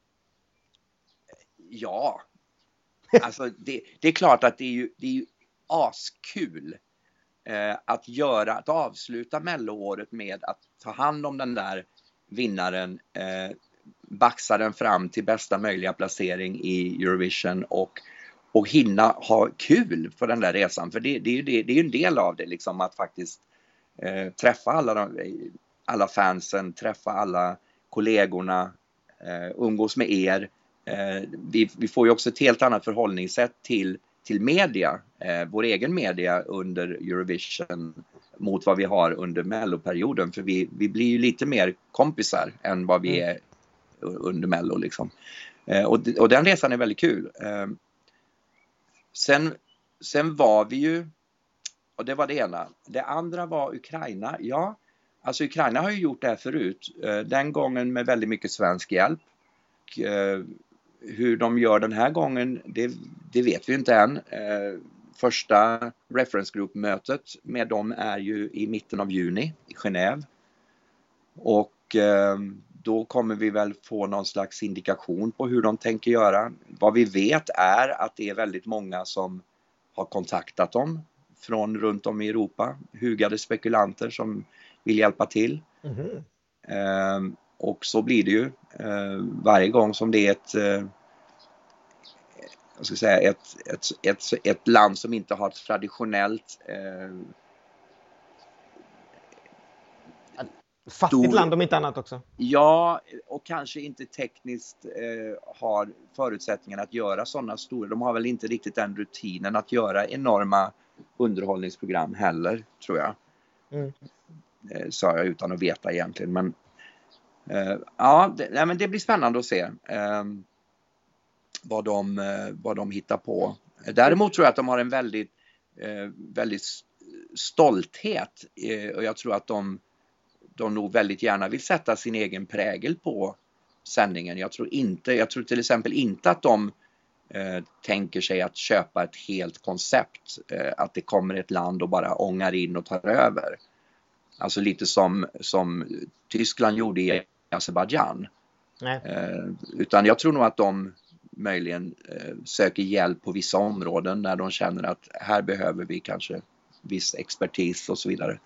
Ja. Alltså det, det, är klart att det är ju, det är ju askul eh, att göra, att avsluta melloåret med att ta hand om den där vinnaren eh, baxa den fram till bästa möjliga placering i Eurovision och, och hinna ha kul på den där resan. För det, det är ju det, det är en del av det, liksom att faktiskt eh, träffa alla, de, alla fansen, träffa alla kollegorna, eh, umgås med er. Eh, vi, vi, får ju också ett helt annat förhållningssätt till, till media, eh, vår egen media under Eurovision mot vad vi har under melloperioden. För vi, vi blir ju lite mer kompisar än vad vi mm. är under Mello. Liksom. Eh, och, och den resan är väldigt kul. Sen, sen var vi ju, och det var det ena. Det andra var Ukraina. Ja, alltså Ukraina har ju gjort det här förut. Den gången med väldigt mycket svensk hjälp. Hur de gör den här gången, det, det vet vi inte än. Första reference group-mötet med dem är ju i mitten av juni i Genève. Och då kommer vi väl få någon slags indikation på hur de tänker göra. Vad vi vet är att det är väldigt många som har kontaktat dem från runt om i Europa, hugade spekulanter som vill hjälpa till. Mm. Och så blir det ju eh, varje gång som det är ett, eh, jag ska säga, ett, ett, ett, ett, land som inte har traditionellt eh, Fattigt land om inte annat också. Ja, och kanske inte tekniskt eh, har förutsättningarna att göra sådana stora. De har väl inte riktigt den rutinen att göra enorma underhållningsprogram heller, tror jag. Mm. Eh, sa jag utan att veta egentligen. Men Eh, ja, det, nej, men det blir spännande att se ehm, vad, de, eh, vad de hittar på. Däremot tror jag att de har en väldigt, eh, väldigt stolthet och jag tror att de de nog väldigt gärna vill sätta sin egen prägel på sändningen. Jag tror, inte, jag tror till exempel inte att de eh, tänker sig att köpa ett helt koncept. Eh, att det kommer ett land och bara ångar in och tar över. Alltså lite som, som Tyskland gjorde i Azerbajdzjan. Eh, utan jag tror nog att de möjligen eh, söker hjälp på vissa områden när de känner att här behöver vi kanske viss expertis och så vidare.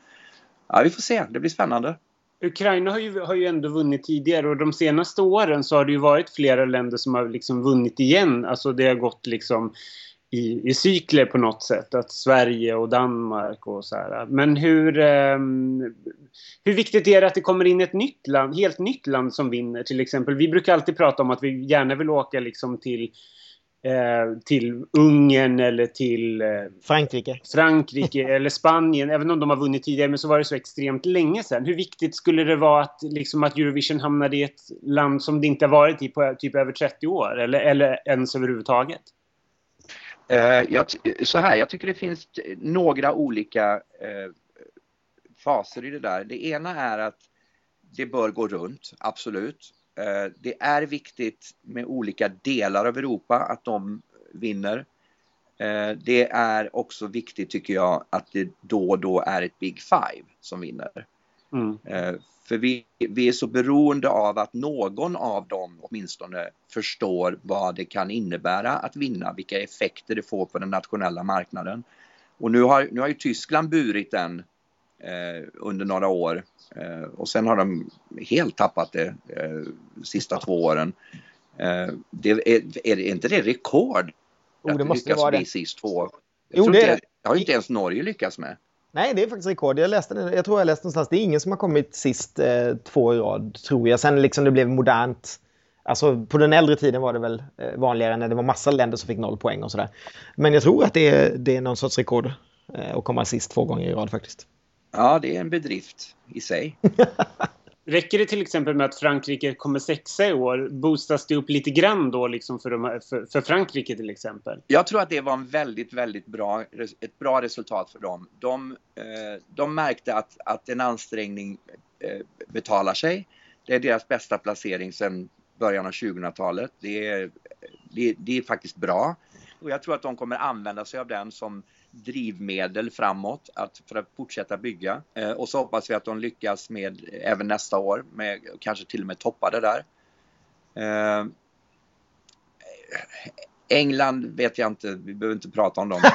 Ja, vi får se. Det blir spännande. Ukraina har ju, har ju ändå vunnit tidigare och de senaste åren så har det ju varit flera länder som har liksom vunnit igen. Alltså det har gått liksom i, i cykler på något sätt. Att Sverige och Danmark och så här. Men hur, eh, hur viktigt är det att det kommer in ett nytt land, helt nytt land som vinner till exempel? Vi brukar alltid prata om att vi gärna vill åka liksom till eh, till Ungern eller till eh, Frankrike, Frankrike eller Spanien, även om de har vunnit tidigare, men så var det så extremt länge sedan. Hur viktigt skulle det vara att, liksom, att Eurovision hamnade i ett land som det inte har varit i på typ över 30 år, eller, eller ens överhuvudtaget? Eh, jag, så här, jag tycker det finns några olika eh, faser i det där. Det ena är att det bör gå runt, absolut. Eh, det är viktigt med olika delar av Europa att de vinner. Eh, det är också viktigt tycker jag att det då och då är ett Big Five som vinner. Mm. Eh, för vi, vi är så beroende av att någon av dem åtminstone förstår vad det kan innebära att vinna, vilka effekter det får på den nationella marknaden. Och nu har, nu har ju Tyskland burit den eh, under några år eh, och sen har de helt tappat det eh, sista två åren. Eh, det, är, är inte det rekord? Oh, det måste vara det. sist två år. Jo, det, det har inte ens Norge lyckats med. Nej, det är faktiskt rekord. Jag, läste, jag tror jag läste någonstans, det är ingen som har kommit sist eh, två i rad, tror jag. Sen liksom det blev modernt. Alltså på den äldre tiden var det väl eh, vanligare när det var massa länder som fick noll poäng och sådär. Men jag tror att det är, det är någon sorts rekord eh, att komma sist två gånger i rad faktiskt. Ja, det är en bedrift i sig. Räcker det till exempel med att Frankrike kommer sexa i år? Boostas det upp lite grann då liksom för, de, för, för, Frankrike till exempel? Jag tror att det var en väldigt, väldigt bra, ett bra resultat för dem. De, eh, de märkte att, att en ansträngning eh, betalar sig. Det är deras bästa placering sedan början av 2000-talet. Det är, det, det är faktiskt bra. Och jag tror att de kommer använda sig av den som drivmedel framåt att, för att fortsätta bygga. Eh, och så hoppas vi att de lyckas med även nästa år med kanske till och med toppa det där. Eh, England vet jag inte, vi behöver inte prata om dem.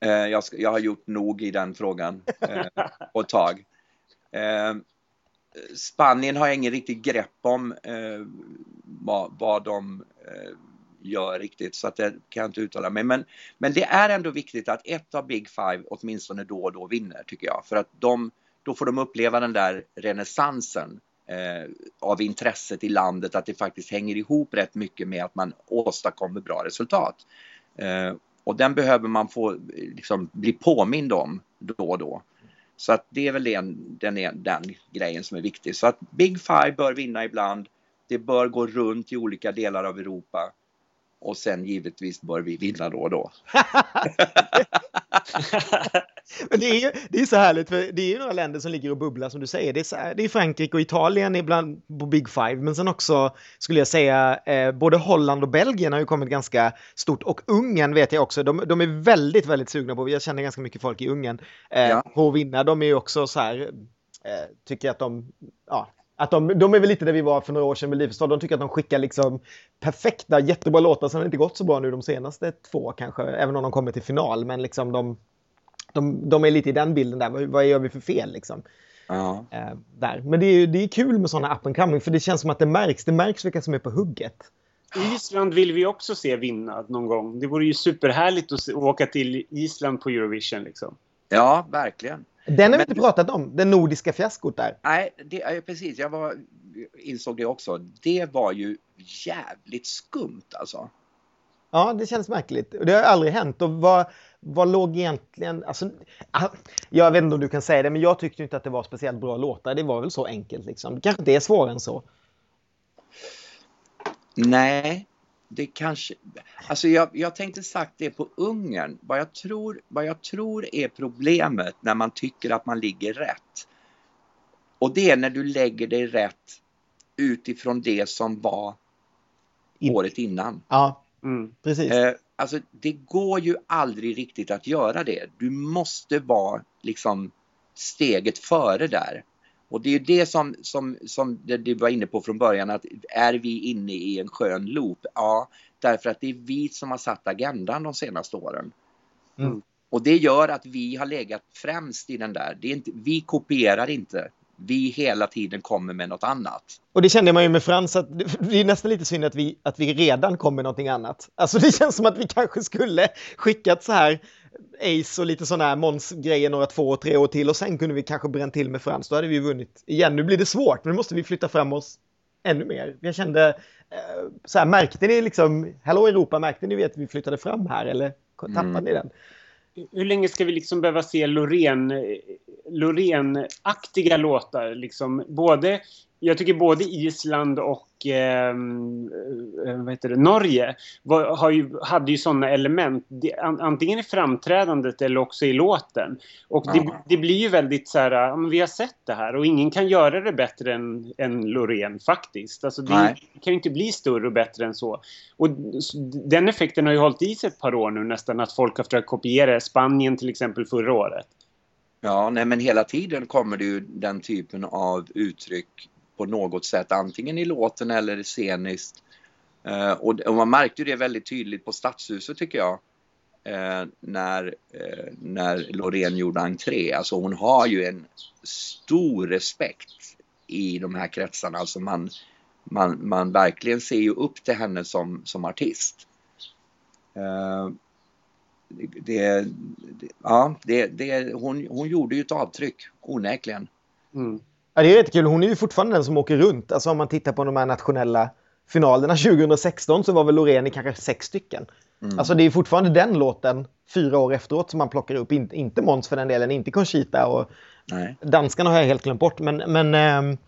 eh, jag, jag, har gjort nog i den frågan eh, på ett tag. Eh, Spanien har jag ingen riktigt grepp om eh, vad, vad de eh, gör riktigt så att det kan jag inte uttala mig. Men, men det är ändå viktigt att ett av Big Five åtminstone då och då vinner tycker jag. För att de, då får de uppleva den där renässansen eh, av intresset i landet att det faktiskt hänger ihop rätt mycket med att man åstadkommer bra resultat. Eh, och den behöver man få liksom, bli påmind om då och då. Så att det är väl den, den, den grejen som är viktig. Så att Big Five bör vinna ibland. Det bör gå runt i olika delar av Europa. Och sen givetvis bör vi vinna då och då. Men det är ju det är så härligt, för det är ju några länder som ligger och bubblar som du säger. Det är, här, det är Frankrike och Italien ibland på Big Five, men sen också skulle jag säga eh, både Holland och Belgien har ju kommit ganska stort och Ungern vet jag också. De, de är väldigt, väldigt sugna på, jag känner ganska mycket folk i Ungern, eh, ja. på att vinna. De är ju också så här, eh, tycker att de, ja, att de, de är väl lite där vi var för några år sedan med Livstad. De tycker att de skickar liksom perfekta, jättebra låtar. Det inte gått så bra nu de senaste två kanske, även om de kommer till final. Men liksom de, de, de är lite i den bilden där. Vad, vad gör vi för fel liksom? Ja. Eh, där. Men det är, det är kul med sådana up and coming för det känns som att det märks. Det märks vilka som är på hugget. Island vill vi också se vinna någon gång. Det vore ju superhärligt att åka till Island på Eurovision liksom. Ja, verkligen. Den har vi inte pratat om, det nordiska fiaskot där. Nej, det, precis. Jag var, insåg det också. Det var ju jävligt skumt alltså. Ja, det känns märkligt. Det har aldrig hänt. Och vad, vad låg egentligen... Alltså, ah, jag vet inte om du kan säga det, men jag tyckte inte att det var speciellt bra låtar. Det var väl så enkelt liksom. Det kanske inte är svårare än så. Nej, det kanske... Alltså jag, jag tänkte sagt det på Ungern. Vad jag, tror, vad jag tror är problemet när man tycker att man ligger rätt. Och det är när du lägger dig rätt utifrån det som var In. året innan. Ja, mm, precis. Eh, alltså det går ju aldrig riktigt att göra det. Du måste vara liksom steget före där. Och det är det som, som, som du var inne på från början, att är vi inne i en skön loop? Ja, därför att det är vi som har satt agendan de senaste åren. Mm. Och det gör att vi har legat främst i den där. Det är inte, vi kopierar inte. Vi hela tiden kommer med något annat. Och det kände man ju med Frans att det är nästan lite synd att vi, att vi redan kommer med någonting annat. Alltså det känns som att vi kanske skulle skickat så här Ace och lite sådana här Måns-grejer några två, tre år till och sen kunde vi kanske bränt till med Frans. Då hade vi vunnit igen. Nu blir det svårt, men nu måste vi flytta fram oss ännu mer. Jag kände, eh, så här, märkte ni liksom, Hallå Europa, märkte ni att vi flyttade fram här eller tappade mm. ni den? Hur länge ska vi liksom behöva se Loreen, Loreen-aktiga låtar? Liksom, både jag tycker både Island och ehm, eh, vad heter det, Norge var, har ju, hade ju sådana element. Antingen i framträdandet eller också i låten. Och det, Ja. det blir ju väldigt så här, vi har sett det här och ingen kan göra det bättre än, än Loreen faktiskt. Alltså det, Nej. kan ju inte bli större och bättre än så. Och den effekten har ju hållit i sig ett par år nu nästan att folk har försökt kopiera Spanien till exempel förra året. Ja, nej men hela tiden kommer det ju den typen av uttryck på något sätt, antingen i låten eller sceniskt. Eh, och, och man märkte det väldigt tydligt på Stadshuset tycker jag. Eh, när, eh, när Loreen gjorde entré. Alltså hon har ju en stor respekt i de här kretsarna. Alltså man, man, man verkligen ser ju upp till henne som, som artist. Eh, det, det, ja, det, det, hon, hon gjorde ju ett avtryck, onekligen. Mm. Ja, det är jättekul. Hon är ju fortfarande den som åker runt. Alltså om man tittar på de här nationella finalerna 2016 så var väl Loreen i kanske sex stycken. Mm. Alltså det är fortfarande den låten fyra år efteråt som man plockar upp. Inte, inte Måns för den delen, inte Conchita och Nej. danskarna har jag helt glömt bort. Men, men, ehm,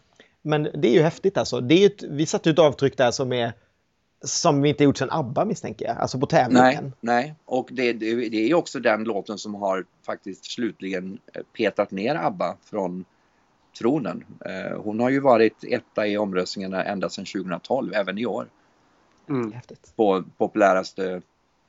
men det är ju häftigt alltså. Det är ett, vi satte ut avtryck där som är som vi inte gjort sedan ABBA misstänker jag. Alltså på Nej, tävlingen. nej. Och det, det, det är ju också den låten som har faktiskt slutligen eh, petat ner ABBA från tronen. Eh, hon har ju varit etta i omröstningarna ända sedan 2012, även i år. Mm. Häftigt. På populäraste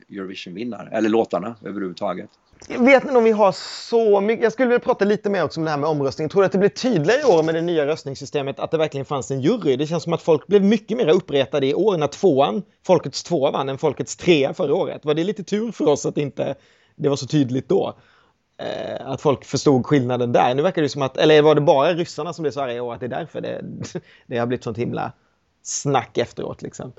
Eurovision-vinnare, eller låtarna överhuvudtaget. Vet ni om vi har så mycket? Jag skulle vilja prata lite mer också om det här med omröstning. Tror du att det blir tydligare i år med det nya röstningssystemet att det verkligen fanns en jury? Det känns som att folk blev mycket mer uppretade i år när tvåan, folkets tvåa vann än folkets trea förra året. Var det lite tur för oss att inte det var så tydligt då? Eh, att folk förstod skillnaden där. Nu verkar det som att, eller var det bara ryssarna som blev så arga år att det är därför det, det har blivit sånt himla snack efteråt liksom?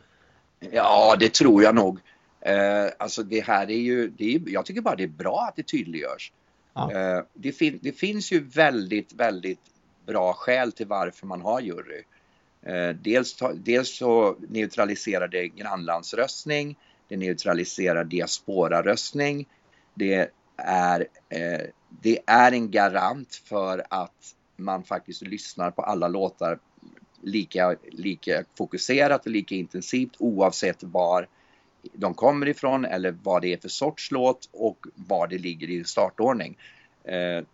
Ja, det tror jag nog. Eh, alltså det här är ju, det är, jag tycker bara det är bra att det tydliggörs. Ja. Eh, det, fin, det finns ju väldigt, väldigt bra skäl till varför man har jury. Eh, dels, ta, dels så neutraliserar det grannlandsröstning, det neutraliserar diasporaröstning, det är, eh, det är en garant för att man faktiskt lyssnar på alla låtar lika, lika fokuserat och lika intensivt oavsett var de kommer ifrån eller vad det är för sorts låt och var det ligger i startordning. Eh,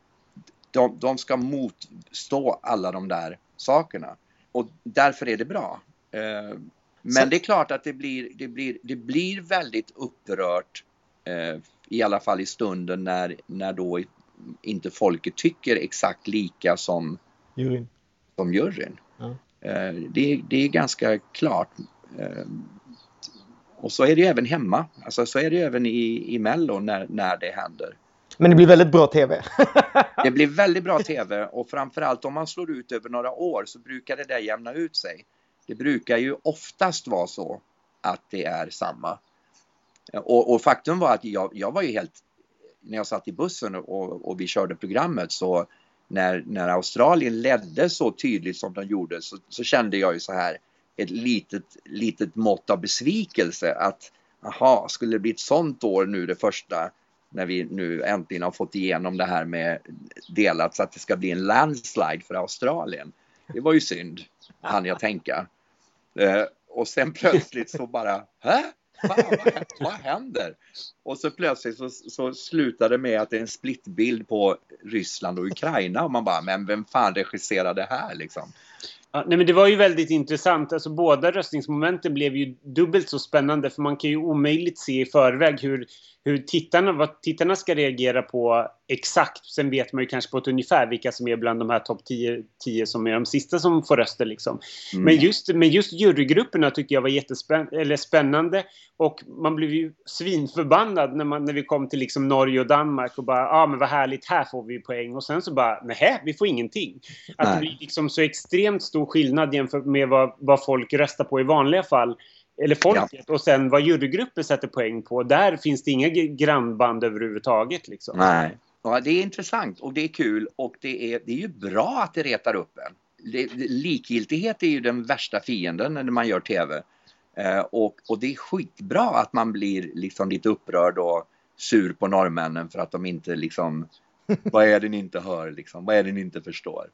de, de ska motstå alla de där sakerna och därför är det bra. Eh, men det är klart att det blir, det blir, det blir väldigt upprört eh, i alla fall i stunden när, när då inte folket tycker exakt lika som, Juryn. som juryn. Ja. Eh, det, det är ganska klart. Eh, och så är det ju även hemma. Alltså så är det ju även i, i Mello när, när det händer. Men det blir väldigt bra tv. Det blir väldigt bra TV och framförallt om man slår ut över några år så brukar det där jämna ut sig. Det brukar ju oftast vara så att det är samma. Och, och faktum var att jag, jag var ju helt, när jag satt i bussen och, och vi körde programmet så när, när Australien ledde så tydligt som de gjorde så, så kände jag ju så här ett litet, litet mått av besvikelse att aha, skulle det bli ett sånt år nu det första när vi nu äntligen har fått igenom det här med delat så att det ska bli en landslide för Australien. Det var ju synd, hann jag tänka. Eh, och sen plötsligt så bara, hä? Vad, vad, vad händer? Och så plötsligt så, så slutar det med att det är en splittbild på Ryssland och Ukraina och man bara, men vem fan regisserar det här liksom? Ja, nej, men det var ju väldigt intressant. Alltså, båda röstningsmomenten blev ju dubbelt så spännande för man kan ju omöjligt se i förväg hur, hur tittarna, vad tittarna ska reagera på exakt. Sen vet man ju kanske på ett ungefär vilka som är bland de här topp 10, 10 som är de sista som får röster. Liksom. Mm. Men, just, men just jurygrupperna tycker jag var jättespännande. Och man blev ju svinförbannad när, man, när vi kom till liksom Norge och Danmark och bara ja ah, men vad härligt, här får vi poäng. Och sen så bara nej, vi får ingenting. Att Nej. det blir liksom så extremt stor skillnad jämfört med vad, vad folk röstar på i vanliga fall. Eller folket. Och sen vad jurygrupper sätter poäng på. Där finns det inga grannband överhuvudtaget. Liksom. Nej. Ja, det är intressant och det är kul och det är, det är ju bra att det retar upp en. Det, likgiltighet är ju den värsta fienden när man gör TV. Eh, och, och det är skitbra att man blir liksom lite upprörd och sur på norrmännen för att de inte liksom, vad är det ni inte hör liksom, vad är det ni inte förstår?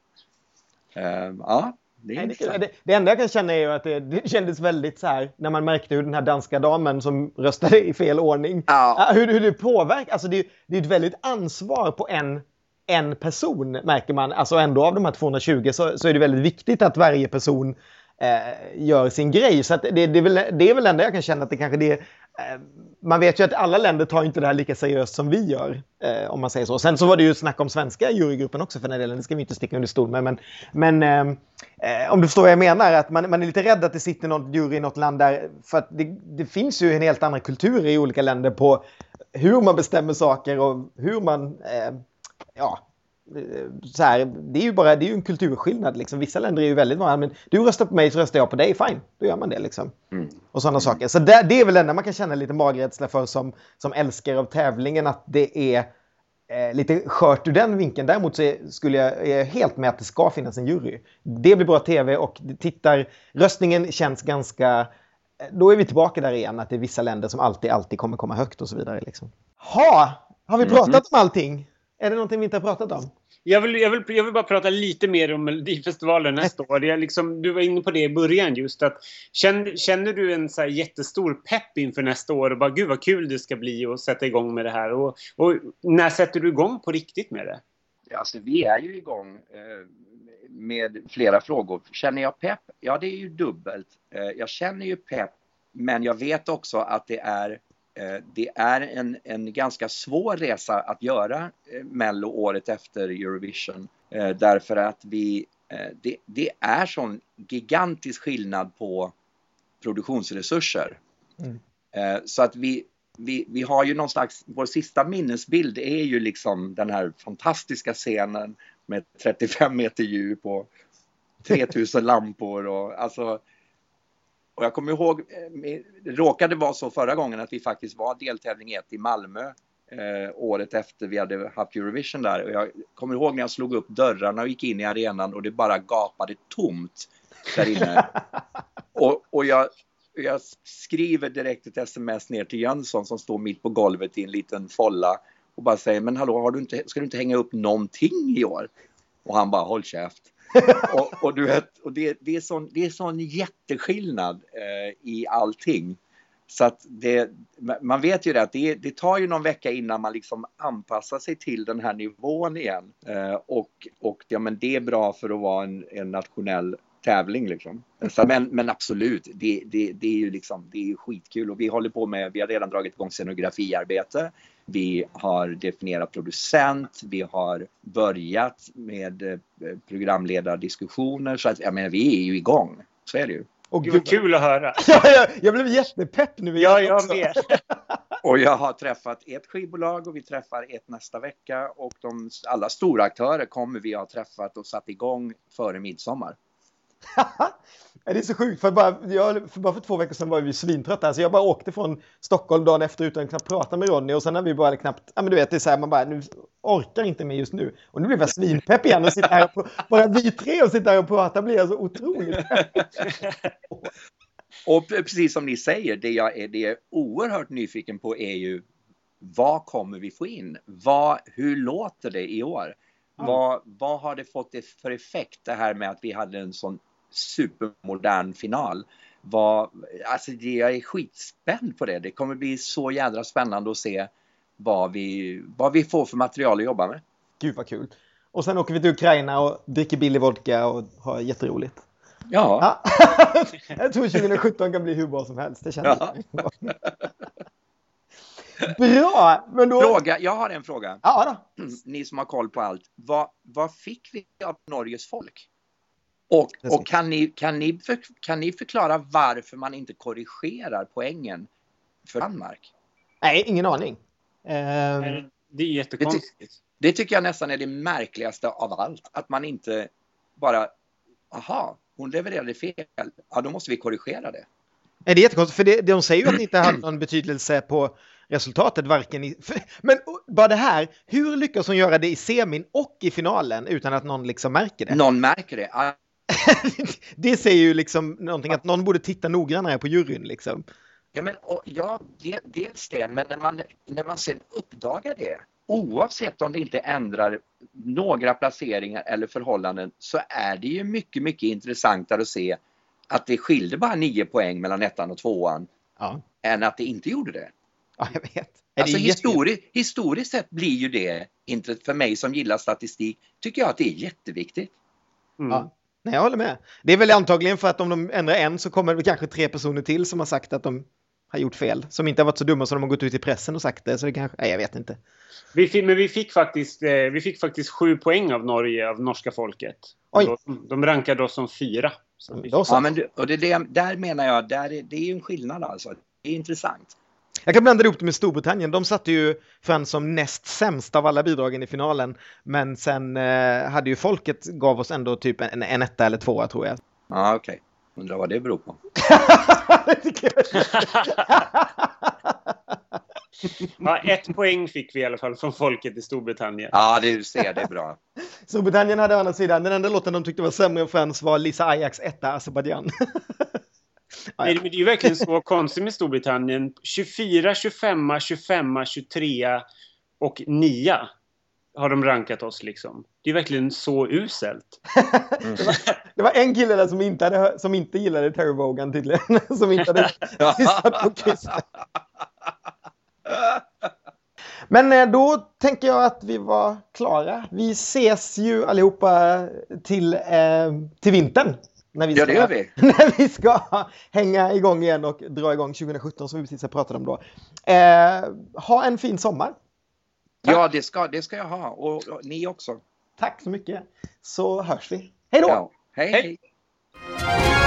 Eh, ja, Det, är Nej, det, det, enda jag kan känna är att det, det kändes väldigt så här när man märkte hur den här danska damen som röstade i fel ordning, Ja. Hur, hur det påverkar. Alltså det, det är ett väldigt ansvar på en, en person märker man. Alltså ändå av de här 220 så, så är det väldigt viktigt att varje person eh, gör sin grej. Så det, det, är väl, det är väl enda jag kan känna att det kanske det är Eh, man vet ju att alla länder tar inte det här lika seriöst som vi gör, eh, om man säger så. Sen så var det ju snack om svenska jurygruppen också för den delen, det ska vi inte sticka under stol med. Men, men eh, eh, om du förstår vad jag menar, att man, man är lite rädd att det sitter någon jury i något land där, för att det, det finns ju en helt annan kultur i olika länder på hur man bestämmer saker och hur man, eh, ja, så här, det är ju bara det är ju en kulturskillnad. Liksom. Vissa länder är ju väldigt vanliga, men du röstar på mig så röstar jag på dig, fine, då gör man det. Liksom. Mm. Och sådana saker. Så det, det är väl det enda man kan känna lite magrädsla för som, som älskare av tävlingen, att det är eh, lite skört ur den vinkeln. Däremot så är, skulle jag, är helt med att det ska finnas en jury. Det blir bra tv och tittar, röstningen känns ganska... eh, Då är vi tillbaka där igen, att det är vissa länder som alltid, alltid kommer komma högt och så vidare. Liksom. Ha! Har vi pratat om allting? Är det någonting vi inte har pratat om? Jag vill, jag, vill, jag vill bara prata lite mer om Melodifestivalen nästa år. Jag liksom, du var inne på det i början just att känner, känner du en så här jättestor pepp inför nästa år och bara gud vad kul det ska bli att sätta igång med det här och, och när sätter du igång på riktigt med det? Alltså, vi är ju igång eh, med flera frågor. Känner jag pepp? Ja, det är ju dubbelt. Eh, jag känner ju pepp, men jag vet också att det är, det är en, en ganska svår resa att göra eh, Mello året efter Eurovision. Eh, därför att vi, eh, det, det är sån gigantisk skillnad på produktionsresurser. Mm. Eh, så att vi, vi, vi har ju någon slags, vår sista minnesbild är ju liksom den här fantastiska scenen med 35 meter djup och 3000 lampor och alltså och jag kommer ihåg, eh, det råkade vara så förra gången att vi faktiskt var deltävling 1 i Malmö eh, året efter vi hade haft Eurovision där och jag kommer ihåg när jag slog upp dörrarna och gick in i arenan och det bara gapade tomt där inne. och, och jag, jag skriver direkt ett sms ner till Jönsson som står mitt på golvet i en liten folla och bara säger men hallå, har du inte, ska du inte hänga upp någonting i år? Och han bara håll käft. och, och du vet, och det, det, är sån, det är sån jätteskillnad eh, i allting. Så att det, man vet ju det att det, det tar ju någon vecka innan man liksom anpassar sig till den här nivån igen. Eh, och och ja, men det är bra för att vara en, en nationell tävling liksom. Så, men, men absolut, det, det, det är ju liksom, det är skitkul och vi håller på med, vi har redan dragit igång scenografiarbete. Vi har definierat producent, vi har börjat med eh, programledardiskussioner så att jag menar vi är ju igång. Så är det ju. Och Gud vad kul att höra. Ja, jag, jag blev jättepepp nu. Ja, jag också. med. Och jag har träffat ett skivbolag och vi träffar ett nästa vecka och de, alla stora aktörer kommer vi ha träffat och satt igång före midsommar. Det är så sjukt, för bara, jag, för bara för två veckor sedan var vi svintrötta. Alltså jag bara åkte från Stockholm dagen efter utan att knappt prata med Ronny och sen har vi bara knappt, ja men du vet, det är så här, man bara, nu orkar inte med just nu. Och nu blev jag svinpepp igen och sitter här och, bara vi tre och sitter här och pratar blir jag så otroligt Och precis som ni säger, det jag är, det jag är oerhört nyfiken på är ju vad kommer vi få in? Vad, hur låter det i år? Vad, vad har det fått för effekt det här med att vi hade en sån supermodern final? Vad, alltså det, jag är skitspänd på det. Det kommer bli så jädra spännande att se vad vi, vad vi får för material att jobba med. Gud vad kul. Och sen åker vi till Ukraina och dricker billig vodka och har jätteroligt. Ja, Ja. jag tror 2017 kan bli hur bra som helst, det känner Ja. Bra! Men då... fråga, jag har en fråga. Ja då. ni som har koll på allt, vad, vad fick vi av Norges folk? Och, och kan, ni, kan, ni för, kan ni förklara varför man inte korrigerar poängen för Danmark? Nej, ingen aning. Ehm, Det är jättekonstigt. Det tycker jag nästan är det märkligaste av allt. Att man inte bara, aha, hon levererade fel. Ja, då måste vi korrigera det. Nej, det är jättekonstigt, för det, de säger ju att det inte hade någon betydelse på resultatet, varken i... För, men bara det här, hur lyckas hon göra det i semin och i finalen utan att någon liksom märker det? Någon märker det. Det säger ju liksom någonting att någon borde titta noggrannare på juryn liksom. Ja, men, och, ja det, dels det, men när man, när man sen uppdagar det oavsett om det inte ändrar några placeringar eller förhållanden så är det ju mycket, mycket intressantare att se att det skilde bara nio poäng mellan ettan och tvåan Ja, än att det inte gjorde det. ja jag vet. Alltså histori historiskt sett blir ju det, inte för mig som gillar statistik, tycker jag att det är jätteviktigt. Mm. Ja. Nej, jag håller med. Det är väl antagligen för att om de ändrar en så kommer det kanske tre personer till som har sagt att de har gjort fel. Som inte har varit så dumma som de har gått ut i pressen och sagt det. Så det kanske, nej jag vet inte. Vi fick, men vi fick, faktiskt, eh, vi fick faktiskt sju poäng av Norge, av norska folket. Oj. De, de rankade oss som fyra. Då så. Ja, men det, och det, där menar jag, där är, det är ju en skillnad alltså. Det är intressant. Jag kan blanda ihop det med Storbritannien. De satte ju fram som näst sämst av alla bidragen i finalen. Men sen eh, hade ju folket gav oss ändå typ en, en etta eller tvåa tror jag. Ja, okej. Undrar vad det beror på. Ja, ett poäng fick vi i alla fall från folket i Storbritannien. Ja, det du ser, det är bra. Storbritannien hade å andra sidan, den enda låten de tyckte var sämre än Friends var Lisa Ajax etta Azerbaijan. Nej, men det är ju verkligen så konstigt med Storbritannien. 24, 25, 25, 23 och 9 har de rankat oss liksom. Det är verkligen så uselt. Det var en kille där som inte, hade, som inte gillade Terry Wogan tydligen. Som inte hade lyssnat på Kiss. Men eh, då tänker jag att vi var klara. Vi ses ju allihopa till, eh, till vintern. När vi Ja, ska, det gör vi. När vi ska hänga igång igen och dra igång 2017 som vi precis har pratat om då. Eh, ha en fin sommar. Ja, det ska, det ska jag ha. Och, och ni också. Tack så mycket. Så hörs vi. Hej då! Ja. hej. Hej. hej.